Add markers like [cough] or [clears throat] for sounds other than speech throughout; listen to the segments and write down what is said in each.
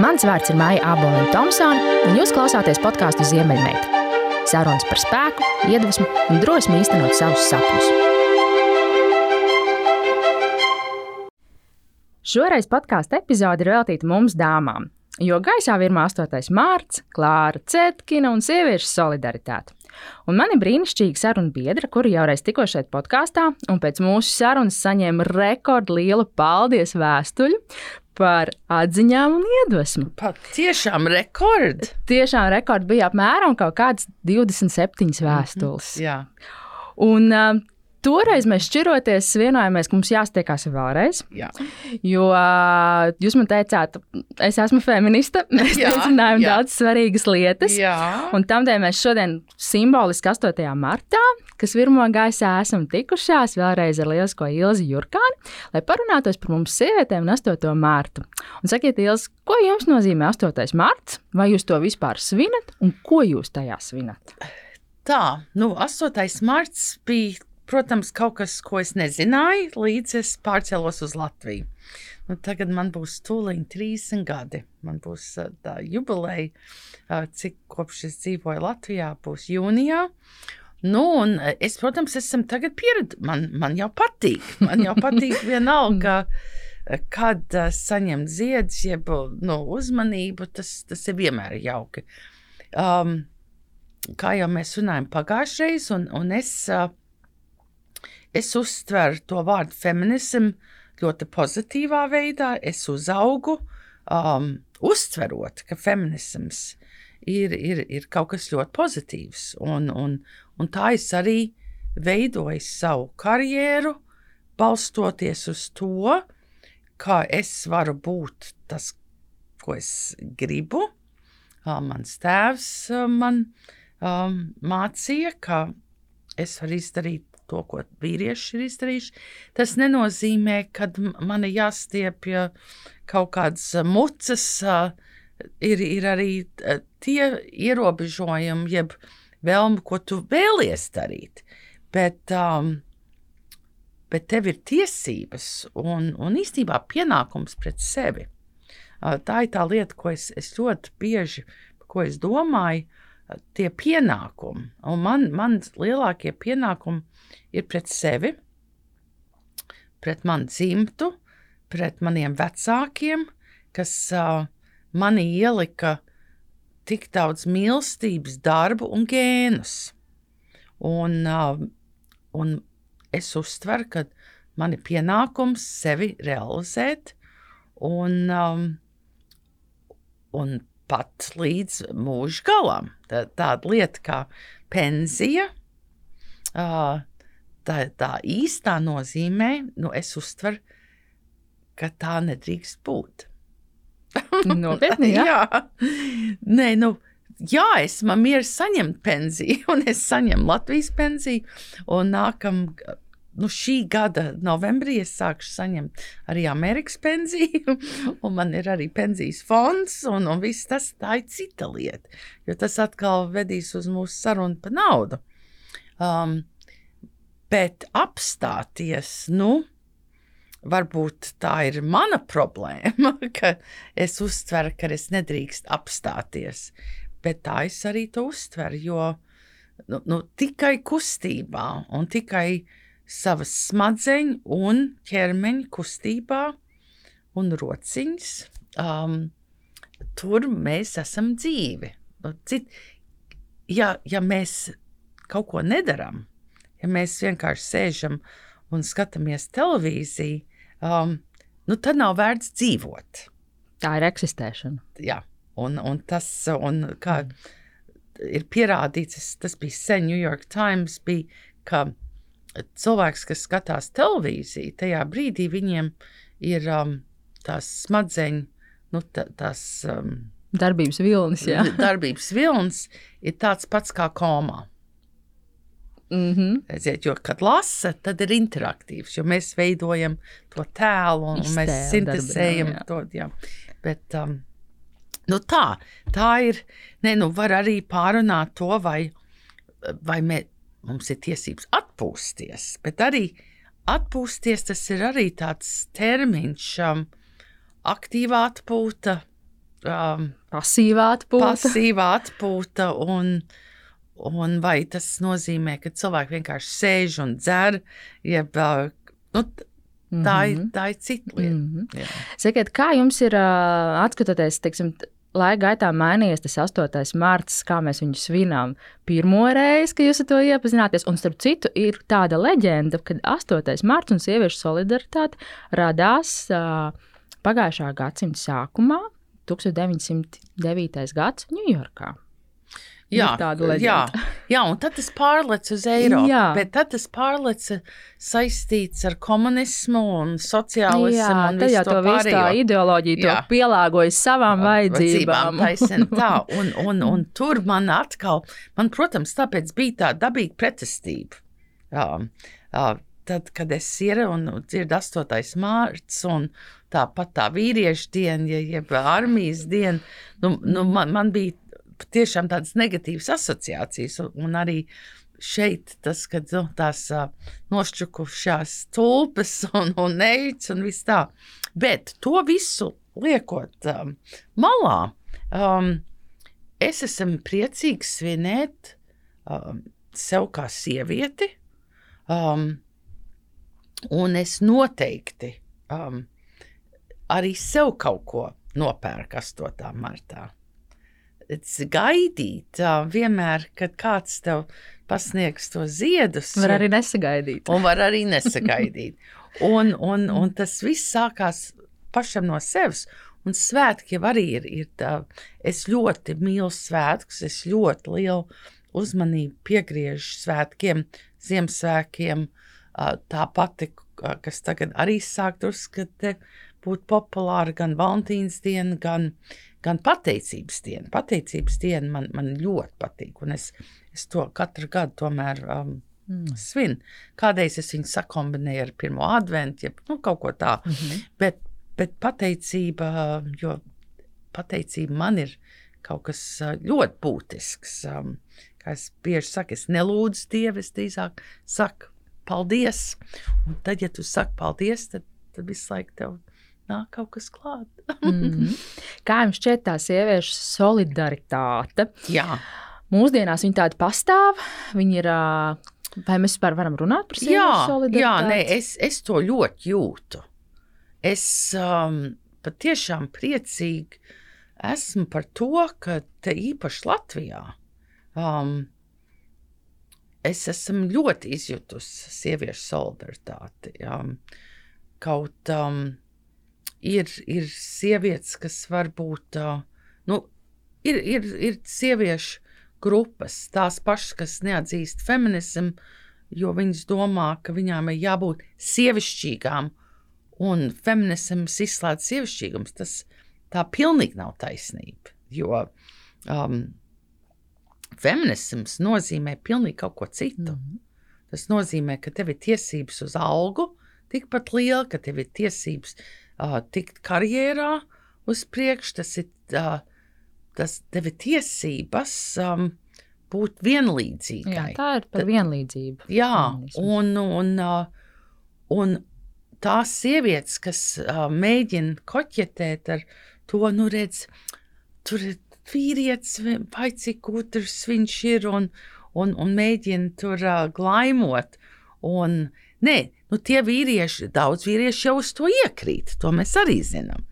Mans vārds ir Maija Aboliņa Thompsone, un jūs klausāties podkāstu Ziemeļmeita. Sarunas par spēku, iedvesmu un drosmi īstenot savus sapņus. Šoreiz podkāstu epizode ir veltīta mums, dāmām, jo gaisā virmā 8. mārts, Klāra Cetkina un sieviešu solidaritāte. Un man ir brīnišķīga saruna biedra, kura jau reiz tikko šeit podkāstā, un pēc mūsu sarunas saņēma rekordlielu paldies vēstuļu par atziņām un iedvesmu. Pat tiešām rekords. Tiešām rekords bija apmēram kaut kāds 27 vēstules. Mm -hmm, jā. Un uh, Toreiz mēs šķiroties, vienojāmies, ka mums jāstiekās vēlreiz. Jā. Jo jūs man teicāt, es esmu feministe. [laughs] Mēs zinājām daudz svarīgas lietas. Jā. Un tādēļ mēs šodien simboliski 8. martā, kas virmo gaisā, esam tikušās vēlreiz ar lielisko Ilzi Jurkāni, lai parunātos par mums sievietēm un 8. martu. Un sakiet, Ilzi, ko jums nozīmē 8. marts? Vai jūs to vispār svinat un ko jūs tajā svinat? Tā, nu, 8. marts bija protams, kaut kas, ko es nezināju, līdz es pārcēlos uz Latviju. Nu, tagad man būs tūlīt 30 gadi. Man būs tā jubileja, cik kopš es dzīvoju Latvijā, būs jūnijā. Nu, un es, protams, esmu tagad pieredzējis. Man, man jau patīk. [laughs] Man jau patīk vienalga, kad uh, saņemt ziedus, jeb nu, uzmanību. Tas, tas ir vienmēr jauki. Um, kā jau mēs runājam pagājušajā reizē, un, un es. Uh, Es uztveru to vārdu feminismu ļoti pozitīvā veidā. Es uzaugu, um, uztverot, ka feminisms ir, ir, ir kaut kas ļoti pozitīvs. Un, un, un tā es arī veidoju savu karjeru, balstoties uz to, kā es varu būt tas, ko es gribu. Uh, mans tēvs uh, man um, mācīja, ka es varu izdarīt to, ko vīrieši ir izdarījuši. Tas nenozīmē, ka man ir jāstiepja kaut kādas mucas, ir, ir arī tie ierobežojumi, jeb vēlme, ko tu vēlies darīt. Bet, um, bet tev ir tiesības un, un īstenībā pienākums pret sevi. Tā ir tā lieta, ko es, es ļoti bieži ko es domāju. Tie pienākumi, un man, man lielākie pienākumi ir pret sevi, pret manu dzimtu, pret maniem vecākiem, kas uh, manī ielika tik daudz mīlestības, darbu un gēnus. Un, uh, un es uztveru, ka man ir pienākums sevi realizēt un, um, un pat līdz mūža galam. Tā, tāda lieta kā pensija. Tā, tā īstā nozīmē, nu, es uztveru, ka tā nedrīkst būt. [laughs] Nopietni, jā. jā. Nē, nu, jā, es man mieru saņemt pensiju, [laughs] un es saņemu Latvijas pensiju, un nākam, nu, šī gada novembrī es sākšu saņemt arī Amerikas pensiju, [laughs] un man ir arī pensijas fonds, un, un viss tas tā ir cita lieta, jo tas atkal vedīs uz mūsu sarunu par naudu. Um, Bet apstāties, nu, varbūt tā ir mana problēma, [laughs] ka es uztveru, ka es nedrīkstu apstāties. Bet tā es arī to uztveru, jo nu, nu, tikai kustībā un tikai savas smadzeņu un ķermeņa kustībā un rociņas, um, tur mēs esam dzīvi. Nu, cit, ja, ja mēs kaut ko nedarām, ja mēs vienkārši sēžam un skatāmies televīziju, um, nu, tad nav vērts dzīvot. Tā ir eksistēšana. Jā, un, un tas, un kā ir pierādīts, tas bija sen New York Times, bija, ka cilvēks, kas skatās televīziju, tajā brīdī viņiem ir um, tās smadzeņu, nu, tā, tās. Um, Darbības vilnis, jā. [laughs] Darbības vilnis ir tāds pats kā komā. Mm -hmm. Redziet, jo, kad lasa, tad ir interaktīvs, jo mēs veidojam to tēlu un Iztēl, mēs sintēzējam to. Jā. Bet, um, nu tā, tā ir. Ne, nu var arī pārunāt to, vai, vai mē, mums ir tiesības atpūsties, bet arī atpūsties tas ir arī tāds termiņš, um, aktīvā atpūta, um, Pasīvā atpūta. pasīva atpūta. Un, un vai tas nozīmē, ka cilvēki vienkārši sēž un dzer, jeb uh, nu, tā, ir, Mhm. tā ir cita lieta. Mhm. Jā. Sakiet, kā jums ir ā, atskatoties, teiksim, laika gaitā mainījies tas 8. mārciņš, kā mēs viņu svinām pirmo reizi, kad jūs ar to iepazināties. Un starp citu, ir tāda leģenda, ka 8. mārciņš un sieviešu solidaritāte radās ā, pagājušā gadsimta sākumā, 1909. gads Ņujorkā. Jā, Ir tāda jā, leģenda. jā, un tad tas pārlec uz Eiropu. Jā. Bet tad tas pārlec saistīts ar komunismu un sociālismu. Jā, un tad jau to visu tā pārējo. ideoloģija to Jā. pielāgoja savām vajadzībām. taisnība tā, [laughs] un, un, un tur man atkal, man, protams, tāpēc bija tā dabīga pretestība. Jā, jā, tad, kad es ieru un dzirdu 8. mārciņu, un tāpat tā vīriešu diena, ja, jeb armijas diena, nu, nu, man, man bija tiešām tādas negatīvas asociācijas, un, un arī šeit tas, kad nu, tās uh, nošķukušās tulpes un, un neicis un viss tā. Bet to visu liekot um, malā, um, es esmu priecīgs svinēt um, sev kā sievieti, um, un es noteikti um, arī sev kaut ko nopērku 8. martā. Gaidīt, vienmēr, kad kāds tev pasniegs to ziedus, Var arī nesagaidīt. un var arī nesagaidīt. [laughs] Un, un, un tas viss sākās pašam no sevis. Un svētki jau arī ir. ir tā, es ļoti mīlu svētkus, es ļoti lielu uzmanību piegriežu svētkiem, Ziemassvētkiem. Tā pati, kas tagad arī sāk drusku būt populāra, gan Valentīnas diena, gan, gan pateicības diena. Pateicības diena man, man ļoti patīk, un es, es to katru gadu tomēr. Um, Mm. svin. Kādreiz es viņu sakombinēju ar pirmo adventu, ja nu, kaut ko tādu. Mm -hmm. Bet, bet pateicība, jo pateicība man ir kaut kas ā, ļoti būtisks. Um, Kā es bieži saku, es nelūdzu Dievu, es drīzāk saku paldies. Un tad, ja tu saki paldies, tad, tad visu laiku tev nāk kaut kas klāt. [laughs] Mm -hmm. Kā jums šķiet tā sieviešu solidaritāte? Jā, Mūsdienās viņi tādi pastāv. Viņi ir. ā, Vai mēs vispār varam runāt par sieviešu solidaritāti? jā nē, es, es to ļoti jūtu. Es um, patiešām priecīgi esmu par to, ka te īpaši Latvijā um, es esmu ļoti izjutusi sieviešu solidaritāti. Um, kaut um, ir, ir sievietes, kas varbūt nu, ir, ir, ir sieviešu grupas, tās pašas, kas neatzīst feminismu, jo viņas domā, ka viņām ir jābūt sievišķīgām, un feminisms izslēdz sievišķīgums. Tas tā pilnīgi nav taisnība. Jo um, feminisms nozīmē pilnīgi kaut ko citu. Mhm. Tas nozīmē, ka tev ir tiesības uz algu tikpat liela, ka tev ir tiesības uh, tikt karjerā uz priekšu. Tas ir uh, tas tev ir tiesības um, būt Jā, vienlīdzīgai. tā ir par vienlīdzību. Jā, un, un, uh, un tās sievietes, kas uh, mēģina koķetēt ar to, nu, redz, tur ir vīrietis, vai- cik gudrs viņš ir, un, un, un mēģina tur uh, glaimot. Un, nē, nu, tie vīrieši, daudz vīriešu jau uz to iekrīt, to mēs arī zinām.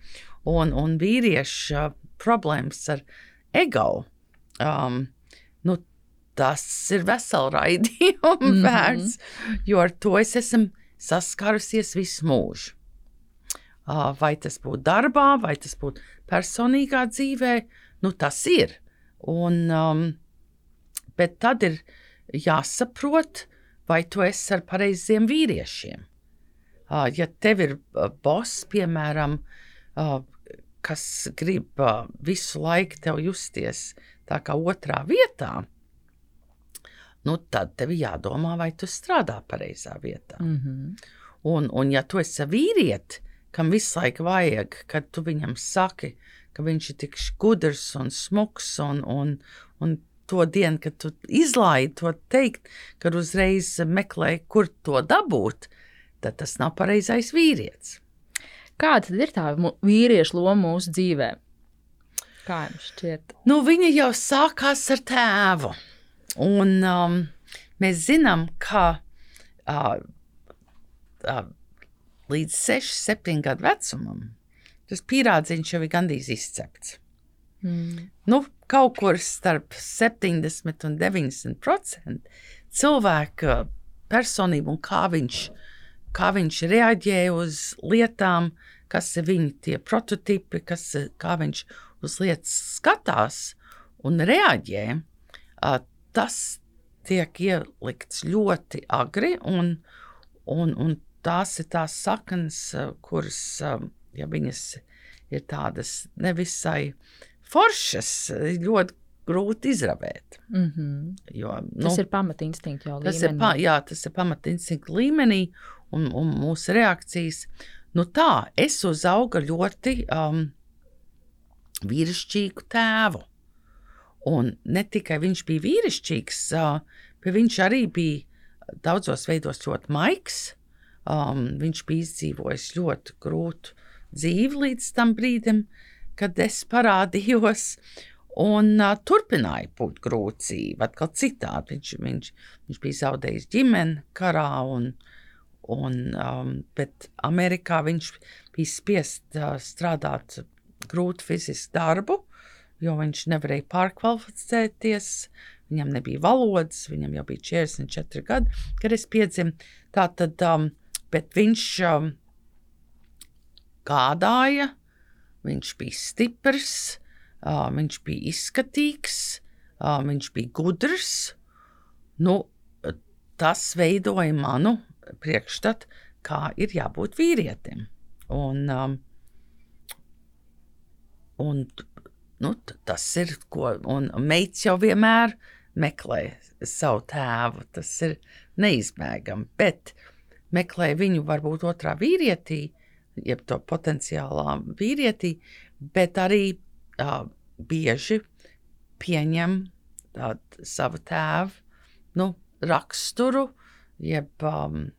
Un, un vīriešu uh, problēmas ar ego. Um, nu, tas ir vesela [laughs] raidījuma mm. -hmm. vērts, jo ar to es esmu saskarusies visu mūžu. Uh, vai tas būtu darbā, vai tas būtu personīgā dzīvē, nu tas ir. Un, um, bet tad ir jāsaprot, vai tu esi ar pareiziem vīriešiem. Ja tev ir boss, piemēram, kas grib visu laiku tev justies tā kā otrā vietā, nu tad tev jādomā, vai tu strādā pareizā vietā. Mm -hmm. Un, un ja tu esi vīrieti, kam visu laiku vajag, kad tu viņam saki, ka viņš ir tik gudrs un smuks, un, un, un to dienu, kad tu izlaidi to teikt, kad uzreiz meklē, kur to dabūt, tad tas nav pareizais vīrietis. Kāda ir tā vīriešu loma mūsu dzīvē? Kā jums šķiet? Nu, viņa jau sākās ar tēvu. Un um, mēs zinām, ka uh, uh, līdz 6, 7 gadu vecumam tas pierādziņš jau ir gandrīz izcepts. Mm. Nu, kaut kur starp 70 un 90 procenti cilvēka personību un kā viņš, kā viņš reaģē uz lietām, kas ir viņa tie prototipi, kas, kā viņš uz lietas skatās un reaģē, tas tiek ielikts ļoti agri, un, un, un tās ir tās saknes, kuras, ja viņas ir tādas nevisai foršas, ir ļoti grūti izravēt. Mm -hmm. Jo, Tas ir pamatinstinkts jau Tas ir, pa, jā, tas ir pamatinstinkts līmenī un, un mūsu reakcijas. Nu tā, es uzaugu ļoti um, vīrišķīgu tēvu. Un ne tikai viņš bija vīrišķīgs, uh, bet viņš arī bija daudzos veidos ļoti maigs. Um, viņš bija izdzīvojis ļoti grūtu dzīvi līdz tam brīdim, kad es parādījos. Un uh, turpināja būt grūti dzīve, atkal citādi. Viņš, viņš, viņš bija zaudējis ģimeni karā, un, un, um, bet Amerikā viņš bija spiests uh, strādāt grūtu fizisku darbu, jo viņš nevarēja pārkvalificēties. Viņam nebija valodas, viņam jau bija 44 gadi, kad es piedzimu. Tā tad, um, bet viņš um, gādāja, viņš bija stiprs, viņš bija izskatīgs, viņš bija gudrs. Nu, tas veidoja manu priekšstatu, kā ir jābūt vīrietim. Un, un nu, tas ir ko, un meitas jau vienmēr meklē savu tēvu. Tas ir neizbēgami, bet meklē viņu varbūt otrā vīrietī, jeb to potenciālā vīrietī, bet arī uh, bieži pieņem uh, savu tēvu nu, raksturu, jeb um,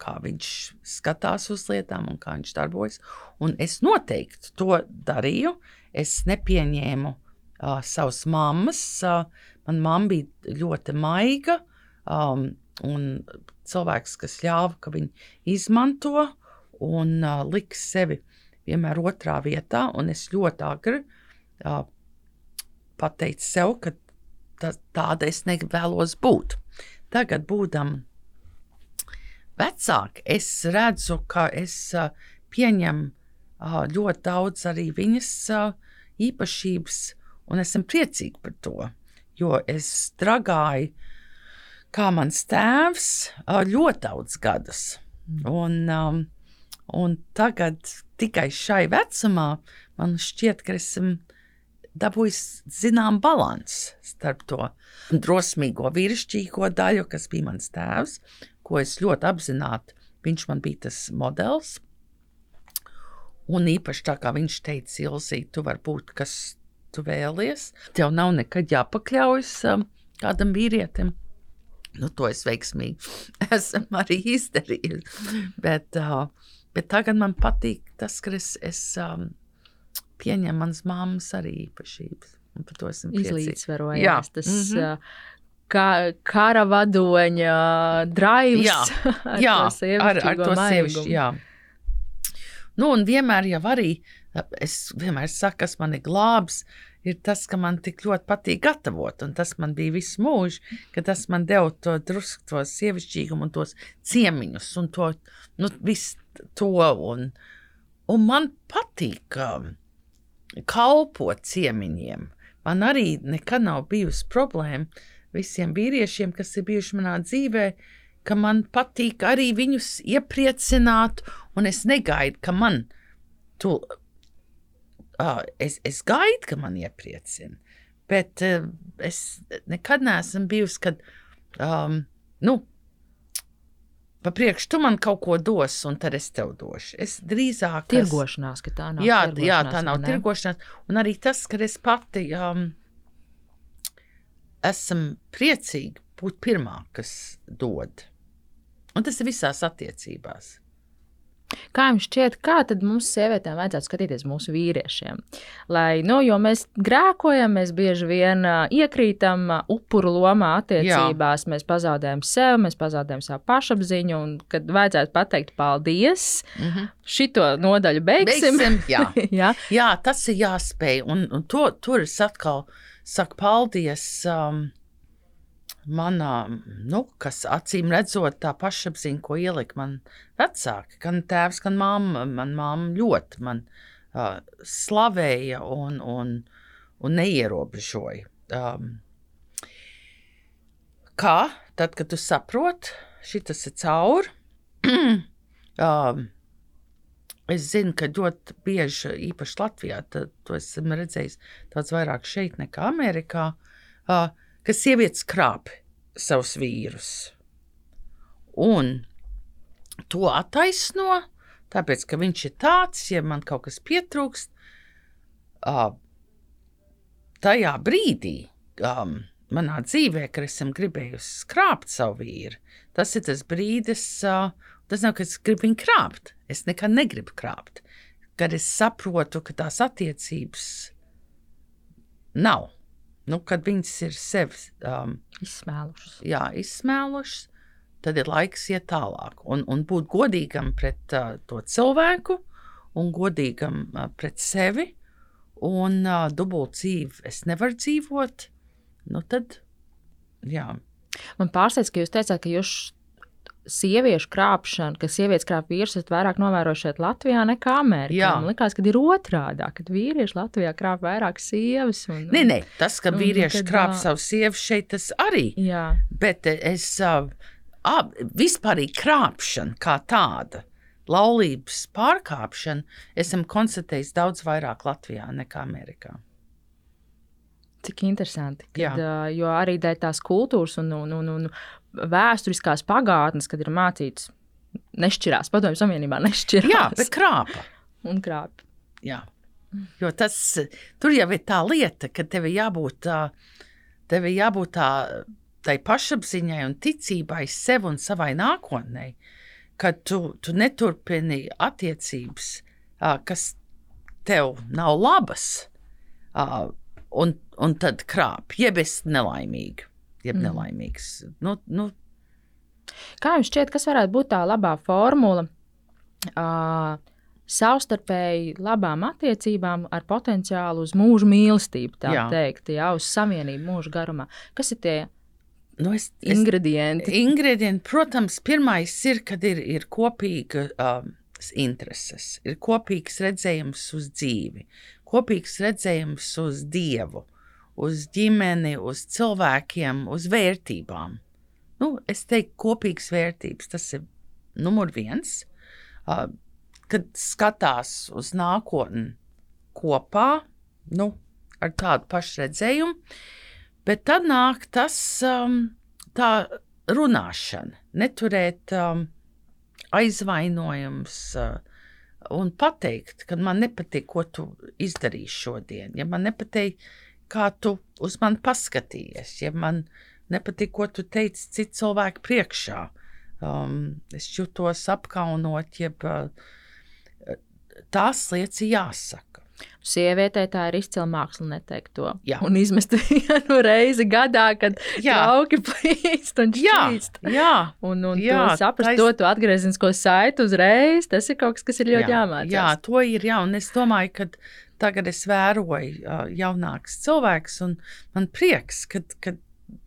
kā viņš skatās uz lietām un kā viņš darbojas. Un es noteikti to darīju. Es nepieņēmu uh, savas mammas. Uh, Manā mamma bija ļoti maiga um, un cilvēks, kas ļāva, ka viņi izmanto un uh, liks sevi vienmēr otrā vietā. Es ļoti agri uh, pateicu sev, ka tā, tāda es nevēlos būt. Tagad, būdam vecāki, es redzu, ka es uh, pieņemu uh, ļoti daudz arī viņas uh, īpašības, un esmu priecīga par to. Jo es strādāju, kā mans tēvs, ļoti daudz gadus. Un, um, un tagad, tikai šai vecumā, man šķiet, ka esmu dabūjis zinām balanss starp to drosmīgo vīrišķīgo daļu, kas bija mans tēvs, ko es ļoti apzināti, viņš man bija tas modelis. Un īpaši tā kā viņš teica, Ilzī, tu vari būt, kas tu vēlies. Tev nav nekad jāpakļaujas um, kādam vīrietim. Nu, to es veiksmīgi [laughs] esmu arī izdarījis. Bet, uh, bet tagad man patīk tas, ka es, es um, pieņemu manas mammas arī īpašības. Un par to esmu Izlīdzvarojās. Jā. Tas, mm -hmm. Kā, kara vadoņa drives Jā, [laughs] jā, ar, ar to sievišķi. Jā. Nu, un vienmēr jau arī, es vienmēr saku, kas man ir glābs, ir tas, ka man tik ļoti patīk gatavot. Un tas man bija visu mūžu, ka tas man deva to drusku, to sievišķīgumu un tos ciemiņus un to, nu, visu to. Un, un man patīk kalpot ciemiņiem. Man arī nekad nav bijusi problēma visiem vīriešiem, kas ir bijuši manā dzīvē, ka man patīk arī viņus iepriecināt, un es negaidu, ka man tu, uh, es, es gaidu, ka man iepriecina. Bet uh, es nekad neesmu bijusi, kad, um, nu, pa priekšu tu man kaut ko dos, un tad es tev došu. Es drīzāk Tirgošanās, ka tā nav. Jā, jā, tā nav ne? tirgošanās. Un arī tas, ka es pati um, esmu priecīga būt pirmā, kas dod. Un tas ir visās attiecībās. Kā jums šķiet, kā tad mums sievietēm vajadzētu skatīties mūsu vīriešiem? Lai, nu, jo mēs grēkojam, mēs bieži vien iekrītam upuru lomā attiecībās, Jā. mēs pazaudējam sevi, mēs pazaudējam savu pašapziņu, un kad vajadzētu pateikt paldies, mm -hmm. šito nodaļu beigsim. beigsim jā. [laughs] jā. jā, tas ir jāspēj, un, un to, tur es atkal saku paldies. Um, manā, nu, kas acīm redzot, tā pašapziņa, ko ielika man vecāki, gan tēvs, gan mamma. Man mamma ļoti man uh, slavēja un, un, un neierobežoja. Um, kā tad, kad tu saproti, šis ir cauri? [clears throat] um, Es zinu, ka ļoti bieži, īpaši Latvijā, tad, to esmu redzējis daudz vairāk šeit nekā Amerikā. Uh, ka sievietes krāp savus vīrus. Un to attaisno, tāpēc, ka viņš ir tāds, ja man kaut kas pietrūkst, uh, tajā brīdī, um, manā dzīvē, kad esmu gribējusi krāpt savu vīru, tas ir tas brīdis, uh, tas nav, ka es gribu viņu krāpt. Es nekad negribu krāpt. Kad es saprotu, ka tās attiecības nav nu, kad viņas ir sevi um, izsmēlušas. Jā, izsmēlušas, tad ir laiks iet tālāk un, un būt godīgam pret uh, to cilvēku un godīgam uh, pret sevi. Un uh, dubult dzīvi es nevaru dzīvot, nu tad, jā. Man pārsteidz, ka jūs teicāt, ka jūs sieviešu krāpšana, ka sievietes krāp vīrus, esat vairāk novērojuši Latvijā nekā Amerikā. Jā. Man liekas, ka ir otrādi, kad vīrieši Latvijā krāp vairāk sievas. Un, nē, nē, tas, ka vīrieši kad, krāp savu sievu šeit, tas arī. Jā. Bet es uh, vispārīgi krāpšana kā tāda. Laulības pārkāpšana esam konstatējuši daudz vairāk Latvijā nekā Amerikā. Cik interesanti. Kad, uh, jo arī dēļ tās kultūras un, un, un, un vēsturiskās pagātnes, kad ir mācīts, nešķirās. Padomju Savienībā nešķirās. Jā, bet krāpa. Un krāpa. Jā. Jo tas tur jau ir tā lieta, ka tev ir jābūt, tev ir jābūt tā, tai pašapziņai un ticībai sev un savai nākotnē, ka tu, tu neturpini attiecības, kas tev nav labas, un, un tad krāp, jeb es nelaimīgi jeb mm. nelaimīgs. Nu, nu. Kā jums šķiet, kas varētu būt tā labā formula? Uh, savstarpēji labām attiecībām ar potenciālu uz mūža mīlestību, tā jā. teikt, jā, uz savienību mūža garumā. Kas ir tie nu, es, ingredienti? Es, ingredienti, protams, pirmais ir, kad ir, ir kopīga um, intereses, ir kopīgs redzējums uz dzīvi, kopīgs redzējums uz Dievu uz ģimeni, uz cilvēkiem, uz vērtībām. Nu, es teiktu, kopīgas vērtības tas ir numur viens. Uh, kad skatās uz nākotni kopā, nu, ar tādu pašu redzējumu, bet tad nāk tas um, tā runāšana, neturēt um, aizvainojums. Uh, un pateikt, ka man nepatīk, ko tu izdarīsi šodien. Ja man nepatīk, kā tu uz mani paskatījies, ja man nepatīk, ko tu teici citu cilvēku priekšā. Um, es jutos apkaunot, jeb uh, tās lietas jāsaka. Sievietē tā ir izcila māksla neteikt to. Jā. Un izmest vienu reizi gadā, kad jauki plīst un šķīst. Jā, jā. Un, un jā, to saprast, tais... to, to atgriezinisko saiti uzreiz, tas ir kaut kas, kas ir ļoti jā, jāmācās. Jā, to ir jā, un es domāju, ka tagad es vēroju uh, jaunākus cilvēkus, un man prieks, ka, ka,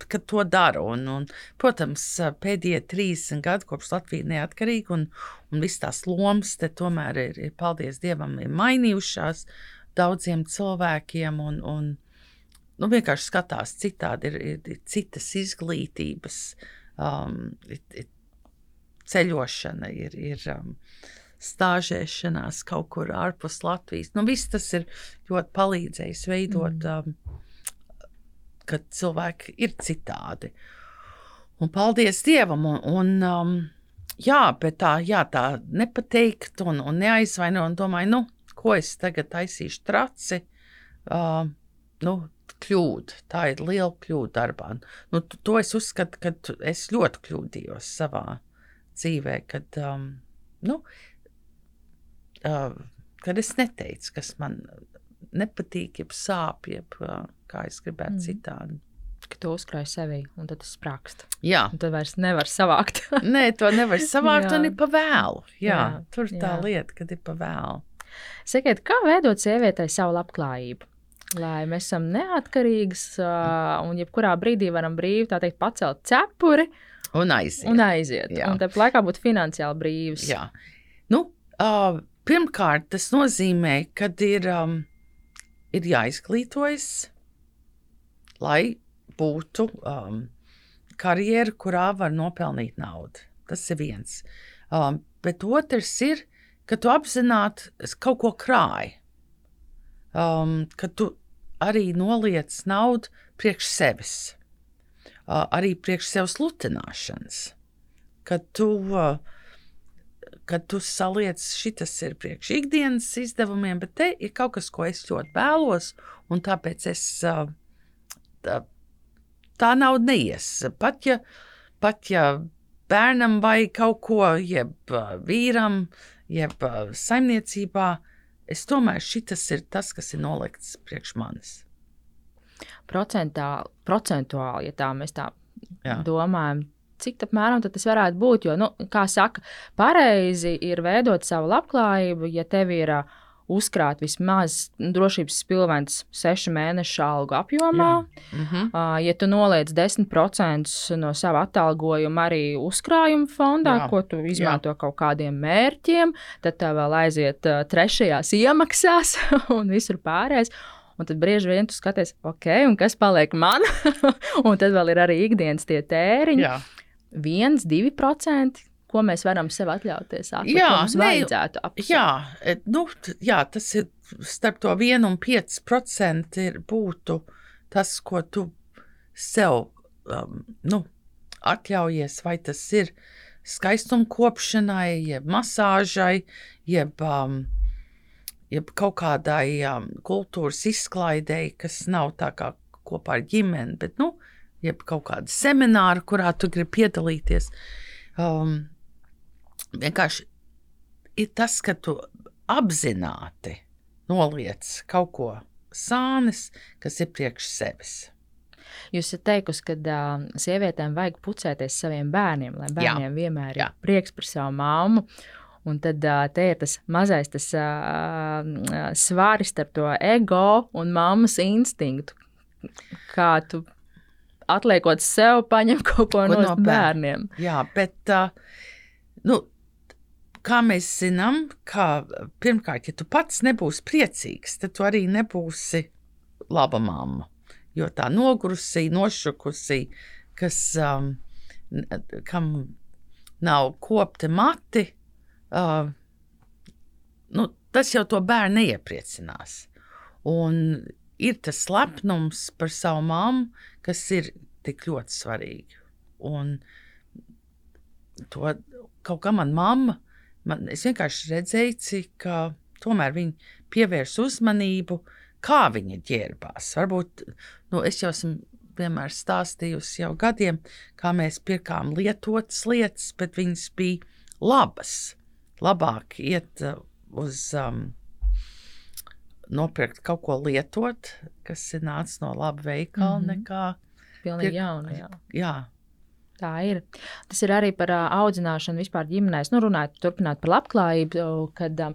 ka to daru. Un, un, protams, pēdējie 30 gadi kopš Latvijas neatkarīga, un, un viss tās lomas te tomēr ir, ir, paldies Dievam, ir mainījušās daudziem cilvēkiem. Un, un, nu, vienkārši skatās citādi, ir, ir, ir citas izglītības, um, ir, ir ceļošana, ir. ir um, stāžēšanās kaut kur ārpus Latvijas. Nu, viss tas ir ļoti palīdzējis veidot, mm. um, ka cilvēki ir citādi. Un paldies Dievam! Un, un, um, jā, bet tā, jā, tā nepateikt un, un neaizvainot, un domāju, nu, ko es tagad taisīšu traci. Uh, nu, kļūda. Tā ir liela kļūda darbā. Nu, to es uzskatu, ka es ļoti kļūdījos savā dzīvē, kad um, nu, kad es neteicu, kas man nepatīk, jeb sāp, jeb uh, kā es gribētu mm. citādi. Ka tu uzkrāji sevi, un tad tas sprākst. Jā, Un tad vairs nevar savākt. [laughs] nē, to nevar [laughs] savākt, un ir pa vēlu. Jā, Jā, tur ir tā lieta, kad ir pa vēlu. Sakiet, kā veidot sievietei savu labklājību? Lai mēs esam neatkarīgas uh, un jebkurā brīdī varam brīvi teikt, pacelt cepuri Un aiziet. un aiziet. Jā. Un tāpat laikā būt finansiāli brīvs. Jā. Nu, uh, pirmkārt, tas nozīmē, ka ir, um, ir jāizglītojas, lai būtu um, karjera, kurā var nopelnīt naudu. Tas ir viens. Um, bet otrs ir, ka tu apzināti kaut ko krāji. Um, ka tu arī noliec naudu priekš sevis, uh, arī priekš sev sludināšanas. Kad tu uh, kad tu saliec, šis ir priekš ikdienas izdevumiem, bet te ir kaut kas, ko es ļoti vēlos, un tāpēc es tā, tā nauda neies. Pat ja, pat ja bērnam vajag kaut ko, jeb vīram, jeb saimniecībā, es tomēr šis ir tas, kas ir nolikts priekš manis. Procentā, procentuāli, ja tā mēs tā Jā. domājam, cik apmēram tas varētu būt. Jo, nu, kā saka, pareizi ir veidot savu labklājību, ja tev ir uh, uzkrāt vismaz drošības spilvens sešu mēnešu algu apjomā. Mhm. Uh, ja tu noliec 10% no sava atalgojuma arī uzkrājuma fondā, Jā. Ko tu izmanto Jā. kaut kādiem mērķiem, tad tev vēl aiziet uh, trešajās iemaksās [laughs] un visur pārējais. Un tad bieži vien tu skaties, ok, un kas paliek man? [laughs] un tad vēl ir arī ikdienas tie tēriņi. Jā. 1, 2%, ko mēs varam sev atļauties. Atlikt, Jā, mums ne, vajadzētu apsvērt. Jā, e, nu, jā, tas ir starp to 1 un 5% ir būtu tas, ko tu sev um, nu, atļaujies, vai tas ir skaistuma kopšanai, jeb masāžai, jeb, um, jeb kaut kādai um, kultūras izklaidei, kas nav tā kā kopā ar ģimeni, bet nu, jeb kaut kāda semināra, kurā tu gribi piedalīties. Um, vienkārši ir tas, ka tu apzināti noliec kaut ko sānis, kas ir priekš sevis. Jūs esat teikusi, ka uh, sievietēm vajag pucēties saviem bērniem, lai bērniem vienmēr Jā. ir prieks par savu māmu. Un tad uh, te ir tas mazais tas, uh, svāris starp to ego un mammas instinktu. Kā tu atliekot sev, paņem [laughs] kaut ko, no no bērniem. Jā, bet uh, nu, kā mēs zinām, ka pirmkārt, ja tu pats nebūsi priecīgs, tad tu arī nebūsi laba mamma. Jo tā nogurusī, nošukusī, kas um, kam nav kopti mati, uh, nu, tas jau to bērnu neiepriecinās. Un ir tas lepnums par savu mammu, kas ir tik ļoti svarīgi. Un to kaut kā manā mamma, man, es vienkārši redzēju, uh, tomēr viņa pievērs uzmanību, kā viņa ģērbās. Varbūt nu, es jau esmu vienmēr stāstījusi jau gadiem, kā mēs pirkām lietotas lietas, bet viņas bija labas. Labāk iet uz um, nopirkt kaut ko lietot, kas ir nācis no laba veikala, mm. -hmm. nekā Pilnīgi jauna. Jā. jā, Tā ir. Tas ir arī par ā, audzināšanu vispār ģimenēs. Nu, runājot, turpināt par labklājību, kad ā,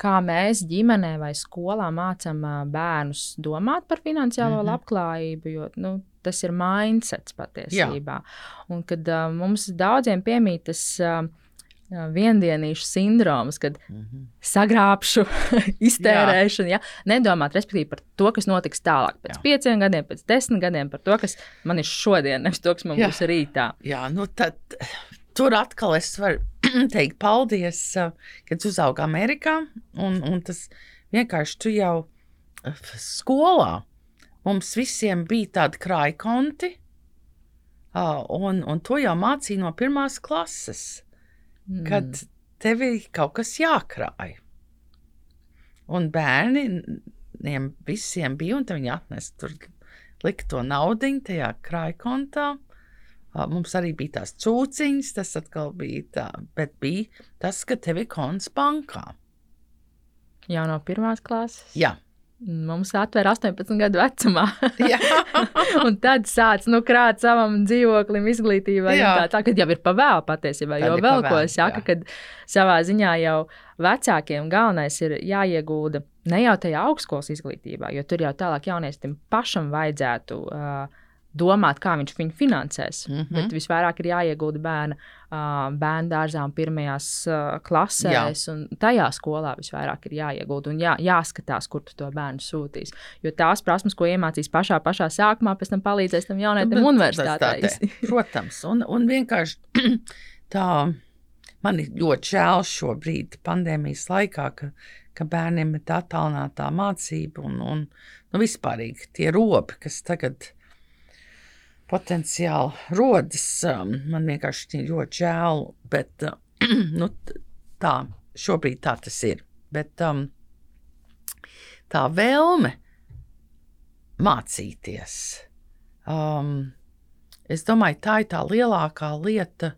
kā mēs ģimenē vai skolā mācām ā, bērnus domāt par finansiālo mm -hmm. labklājību, jo nu, tas ir mindsets patiesībā. Un kad ā, mums daudziem piemīt tas ā, ā, viendienīšu sindroms, kad mm -hmm. sagrābšu, [laughs] iztērēšanu, ja? nedomāt respektīvi, par to, kas notiks tālāk, pēc Jā. Pieciem gadiem, pēc desmit gadiem, par to, kas man ir šodien, nevis to, kas man Jā. būs rītā. Jā, nu tad tur atkal es varu [clears throat] teikt paldies, uh, kad tu uzaugi Amerikā. Un, un tas vienkārši tu jau uh, skolā mums visiem bija tādi krājkonti, uh, un, un to jau mācīja no pirmās klases, Mm. kad tev ir kaut kas jākrāj. Un bērniem visiem bija, un viņi atnesa tur likt to naudu tajā krājkontā. Mums arī bija tās cūciņas, tas atkal bija tā, bet bija tas, ka tev ir konts bankā. Jau no pirmās klases. Jā, Mums atvēra 18 gadu vecumā. [laughs] un tad sācis nu, krāt savam dzīvoklim, izglītībai. Tā, tā kad jau ir pavēlu patiesībā. Jo vēl ko pavēlu, es saku, kad savā ziņā jau vecākiem galvenais ir jāiegulda ne jau tajā augstskolas izglītībā, jo tur jau tālāk jaunietim pašam vajadzētu. Uh, Domāt, kā viņš viņu finansēs. Mm. -hmm. Bet visvairāk ir jāiegulda bērna bērnu dārzā un pirmajās klasēs. un Tajā skolā visvairāk ir jāiegulda un jā, jāskatās, kur tu to bērnu sūtīs. Jo tās prasmes, ko iemācīs pašā, pašā sākumā, pēc tam palīdzēs tam jaunajam Nu, universitātē. [laughs] Protams, un, un vienkārši [clears throat] tā. Man ir ļoti žēl šobrīd, pandēmijas laikā, ka, ka bērniem ir tā attālinātā mācība un, un nu, vispārīgi tie robi, kas tagad potenciāli rodas. um, Man vienkārši ir ļoti žēl, bet uh, [clears throat] nu, tā, šobrīd tā tas ir. Bet um, tā vēlme mācīties. Um, es domāju, tā ir tā lielākā lieta,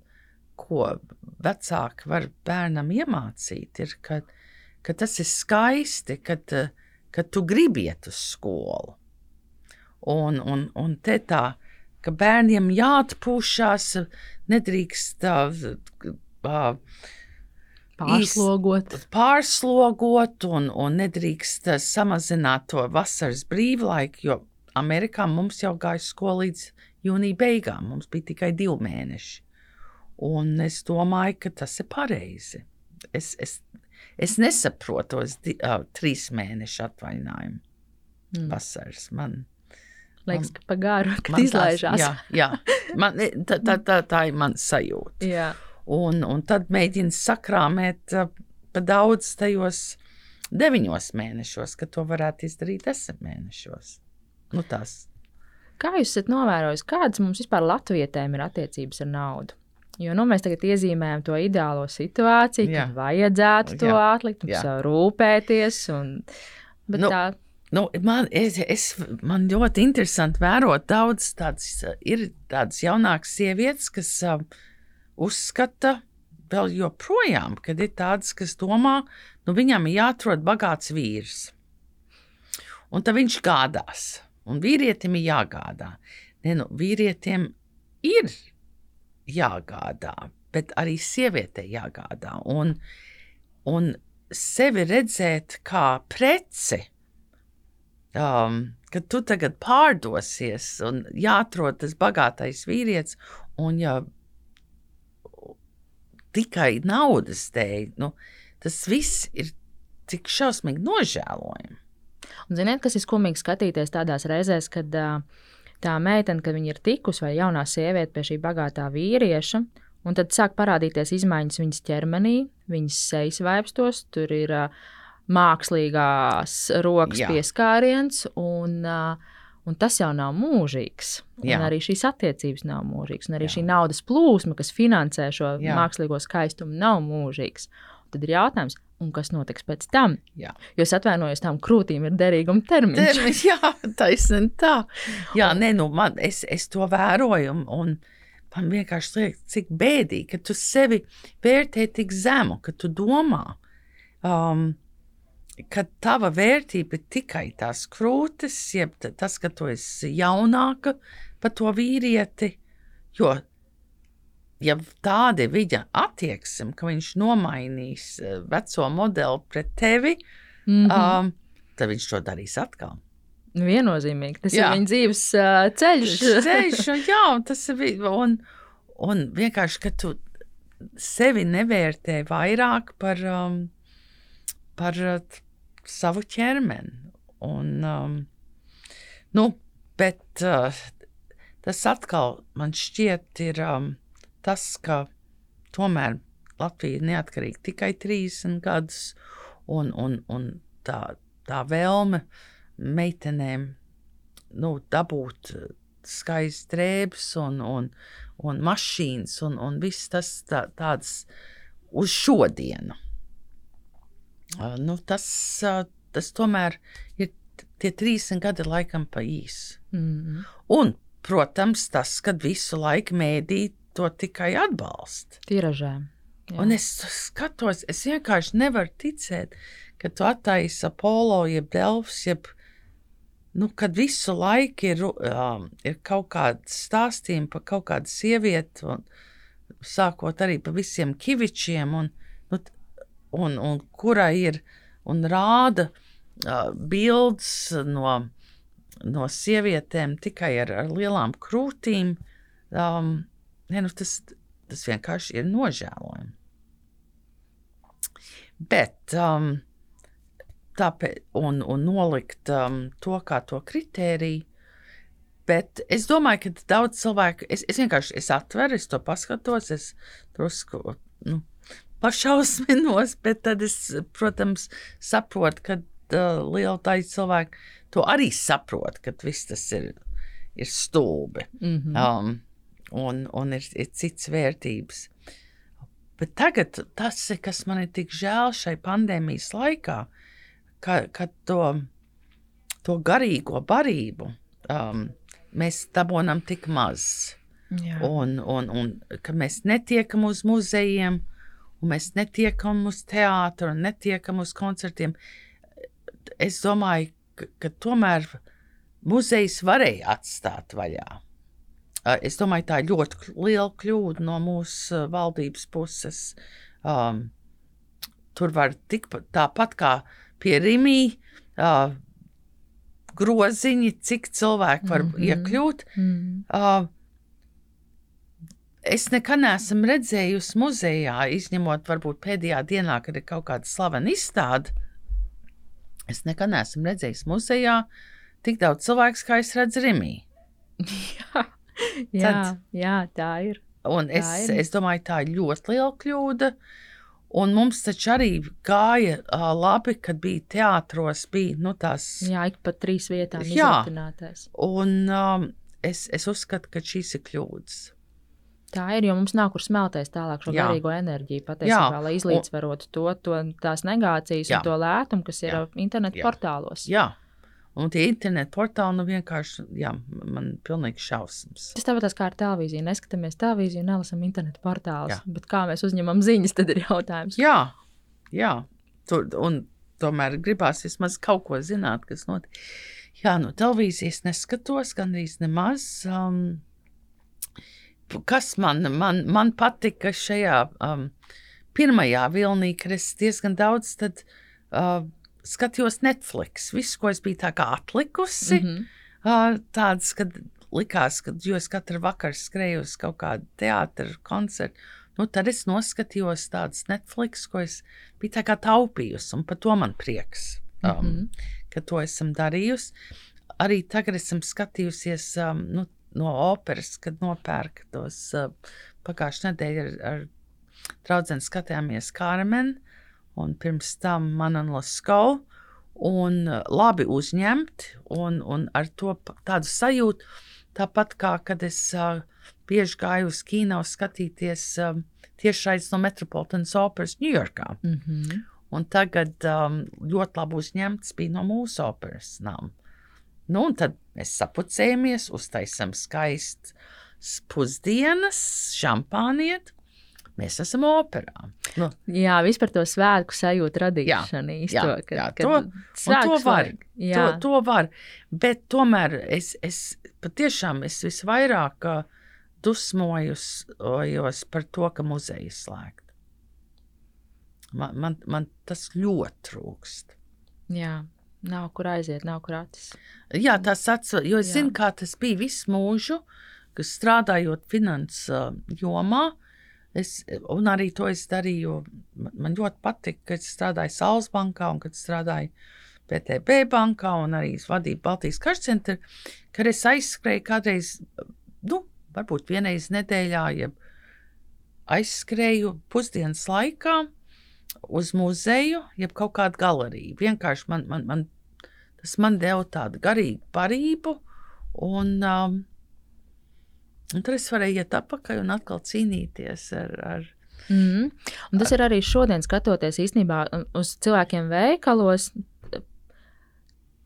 ko vecāki var bērnam iemācīt. Ir, ka, ka tas ir skaisti, kad, kad tu gribi iet uz skolu. Un, un, un te tā, ka bērniem jāatpūšas, nedrīkst uh, Pārslogot. pārslogot un, un nedrīkst samazināt to vasaras brīvlaiku, jo Amerikā mums jau gāja skola līdz jūnija beigām. Mums bija tikai divi mēneši. Un es domāju, ka tas ir pareizi. Es, es, es nesaprotu tos uh, trīs mēnešu atvaļinājumu Mm. vasaras. Man, Liekas, ka pagaru, kad izlaižās. Jā, jā. Man, [laughs] tā, tā, tā, tā ir mana sajūta. jā. Un, un tad mēģina sakrāmēt pa daudz tajos deviņos mēnešos, ka to varētu izdarīt desmit mēnešos. Nu, tas Kā jūs esat novērojis, kādas mums vispār latvietēm ir attiecības ar naudu? Jo nu, mēs tagad iezīmējam to ideālo situāciju, Jā. kad vajadzētu to Jā. atlikt, Jā. sev rūpēties. Un, bet nu, tā, Nu, man, es, es, man ļoti interesanti vērot daudz tādas, ir tādas jaunākas sievietes, kas uh, uzskata vēl joprojām, kad ir tādas, kas domā, nu viņam ir jāatrod bagāts vīrs. Un tad viņš gādās, un vīrietim ir jāgādā. Ne, nu, vīrietim ir jāgādā, bet arī sievietei jāgādā. Un, un sevi redzēt kā preci, um, ka tu tagad pārdosies un jāatrod tas bagātais vīrietis, un ja tikai naudas dēļ, nu, tas viss ir tik šausmīgi nožēlojami. un ziniet, kas ir skumīgi skatīties tādās reizēs, kad tā meitene, kad viņa ir tikusi vai jaunā sieviete pie šī bagātā vīrieša. Un tad sāk parādīties izmaiņas viņas ķermenī, viņas sejas vaipstos, tur ir uh, mākslīgās rokas Jā. pieskāriens, un, uh, un tas jau nav mūžīgs. Un arī šīs attiecības nav mūžīgas, un arī Jā. šī naudas plūsma, kas finansē šo Jā. mākslīgo skaistumu, nav mūžīgs. Tad ir jautājums, un kas notiks pēc tam? Jā. Jo es atvainojos, tām krūtīm ir derīguma termiņš. Termiņš, jā, taisnība tā. Jā, nē, nu, man, es, es to vēroju, un, un man vienkārši liekas, cik bēdīgi, ka tu sevi vērtē tik zemu, ka tu domā, um, ka tava vērtība ir tikai tās krūtis, jeb ta- tas, ka tu esi jaunāka par to vīrieti. Jo, ja tāda ir viņa attieksme, ka viņš nomainīs eh, veco modeli pret tevi, Mm -hmm. um, tad viņš to darīs atkal. Viennozīmīgi. Tas Jā. ir viņa dzīves uh, ceļš. ceļš, [laughs] un, jā, tas ir. Un, un vienkārši, ka tu sevi nevērtē vairāk par, um, par uh, savu ķermeni. Un, um, nu, bet uh, tas atkal man šķiet ir um, tas, ka tomēr Latvija ir neatkarīga tikai 30 gadus, un, un, un tā, tā vēlme meitenēm nu, dabūt skaistas drēbes un, un, un mašīnas un, un viss tas tā, tāds uz šodienu. Uh, nu, tas, uh, tas tomēr ir tie 30 gadi laikam pa īsi. Mm. Un, protams, tas, kad visu laiku mēdī to tikai atbalsta. Tiražē. Jā. Un es skatos, es vienkārši nevaru ticēt, kad tu attaisi Apollo, jeb Delfs, jeb nu, kad visu laiku ir, um, ir kaut kāda stāstījuma par kaut kādu sievieti, un, sākot arī par visiem kivičiem, un, nu, un, un kurai ir un rāda uh, bildes no, no sievietēm tikai ar, ar lielām krūtīm. Um, ne, nu, tas, tas vienkārši ir nožēlojami. Bet um, tāpēc, un, un nolikt um, to kā to kritēriju. Bet es domāju, ka daudz cilvēku, es, es vienkārši es atveru, es to paskatos, es drusku nu, pašausminos, bet tad es, protams, saprotu, ka uh, liela daļa cilvēku to arī saprot, ka viss tas ir, ir stulbi. Mm -hmm. um, un, un ir, ir cits vērtības. Bet tagad tas, kas man ir tik žēl šai pandēmijas laikā, ka, ka to, to garīgo barību um, mēs dabūjam tik maz. Jā. Un, un, un ka mēs netiekam uz muzejiem, un mēs netiekam uz teātru, un netiekam uz koncertiem. Es domāju, ka, ka tomēr muzejs varēja atstāt vaļā. Es domāju, tā ir ļoti liela kļūda no mūsu valdības puses. Um, tur var tikpat tāpat kā pie Rīmī. Uh, groziņi, cik cilvēki var mm -hmm. iekļūt. Mm -hmm. uh, es nekad neesmu redzējusi muzejā, izņemot varbūt pēdējā dienā, kad ir kaut kāda slavena izstāde. Es nekad neesmu redzējis muzejā tik daudz cilvēku, kā es redzu Rimī. jā, [laughs] jā, Tad, jā, tā ir. Un tā es, ir. es domāju, tā ir ļoti liela kļūda. Un mums taču arī gāja uh, labi, kad bija teātros, bija nu, tās. Jā, ik pa trīs vietām izsmeļoties. Un um, es, es uzskatu, ka šīs ir kļūdas. Tā ir, jo mums nav kur smelties tālāk šo Jā. garīgo enerģiju, patiesībā, lai izlīdzvarotu to, to tās negācijas Jā. un to lētumu, kas ir Jā. internetu Jā. portālos. Jā. Un tie internetu portāli nu vienkārši, jā, man ir pilnīgi šausmas. Tas tāpat kā ar televīziju. Neskatāmies televīziju, nelasām internetu portālus. Bet kā mēs uzņemam ziņas, tad ir jautājums. Jā, jā. Tur, un tomēr gribās vismaz kaut ko zināt, kas notiek. Jā, no televīzijas neskatos gandrīz nemaz. Um, kas man, man, man patika šajā um, pirmajā vilnī, kad es diezgan daudz tad, uh, skatījos Netflix. Viss, ko es biju tā kā atlikusi, mm -hmm. uh, tāds, kad likās, ka es katru vakaru skrēju uz kaut kādu teātru koncertu. Nu, tad es noskatījos tādas Netflix, ko es biju tā kā taupījusi, un par to man prieks, um, mm -hmm. ka to esam darījusi. Arī tagad esam skatījusies um, nu, no operas, kad nopērka tos uh, pagājušā nedēļa ar, ar draugu skatījāmies Kārmenu, un pirms tam Manana Laskau. Un labi uzņemti, un, un ar to tādu sajūtu, tāpat kā kad es uh, bieži gāju uz kino skatīties uh, tiešraidzi no Metropolitanas operas Ņujorkā. Mm -hmm. Un tagad um, ļoti labi uzņemts bija no mūsu operas nama. Nu, un tad mēs sapucējamies, uztaisām skaistas pusdienas, šampāniet. Mēs esam operā. Nu. Jā, vispār to svētku sajūtu radīšana īstenībā. Jā, jā, to, to var. Jā. To, to var. Bet tomēr es, es patiešām es visvairāk dusmojos par to, ka muzeja ir slēgta. Man, man, man tas ļoti trūkst. Jā. Nav kur aiziet, nav kur acis. Jā, tas atsver, jo es Jā. zinu, kā tas bija visu mūžu, kas strādājot finanses jomā. Es, un arī to es darīju. Man ļoti patika, ka es strādāju Saules bankā un kad strādāju PTB bankā un arī vadīju Baltijas karstcentru, kad es aizskrēju kādreiz, nu, varbūt vienreiz nedēļā, ja aizskrēju pusdienas laikā uz muzeju, jeb kaut kādu galeriju. Vienkārši man, man, man tas man deva tādu garīgu parību. Un, um, un tur es varēju iet atpakaļ un atkal cīnīties ar. ar Mm. Un tas ar... ir arī šodien, skatoties īstenībā uz cilvēkiem veikalos.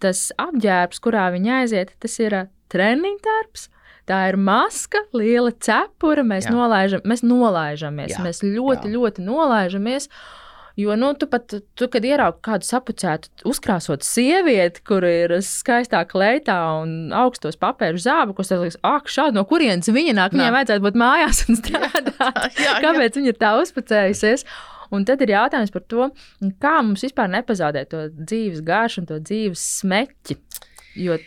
Tas apģērbs, kurā viņi aiziet, tas ir uh, treniņu darbs. Tā ir maska, liela cepura. Mēs, Jā. nolaižam, mēs nolaižamies. Jā. Mēs ļoti, Jā. ļoti nolaižamies. Jo, nu, tu pat, tu, kad ieraugi kādu sapucētu, uzkrāsot sievieti, kur ir skaistā kleitā un augstos papēžu zābakus, tad liekas, ak, šādi no kurienes viņa nāk, viņai vajadzētu būt mājās un strādāt. [laughs] jā, jā. Kāpēc viņa ir tā uzpucējusies? Un tad ir jautājums par to, kā mums vispār nepazaudēt to dzīves garšu un to dzīves smeķi. Jo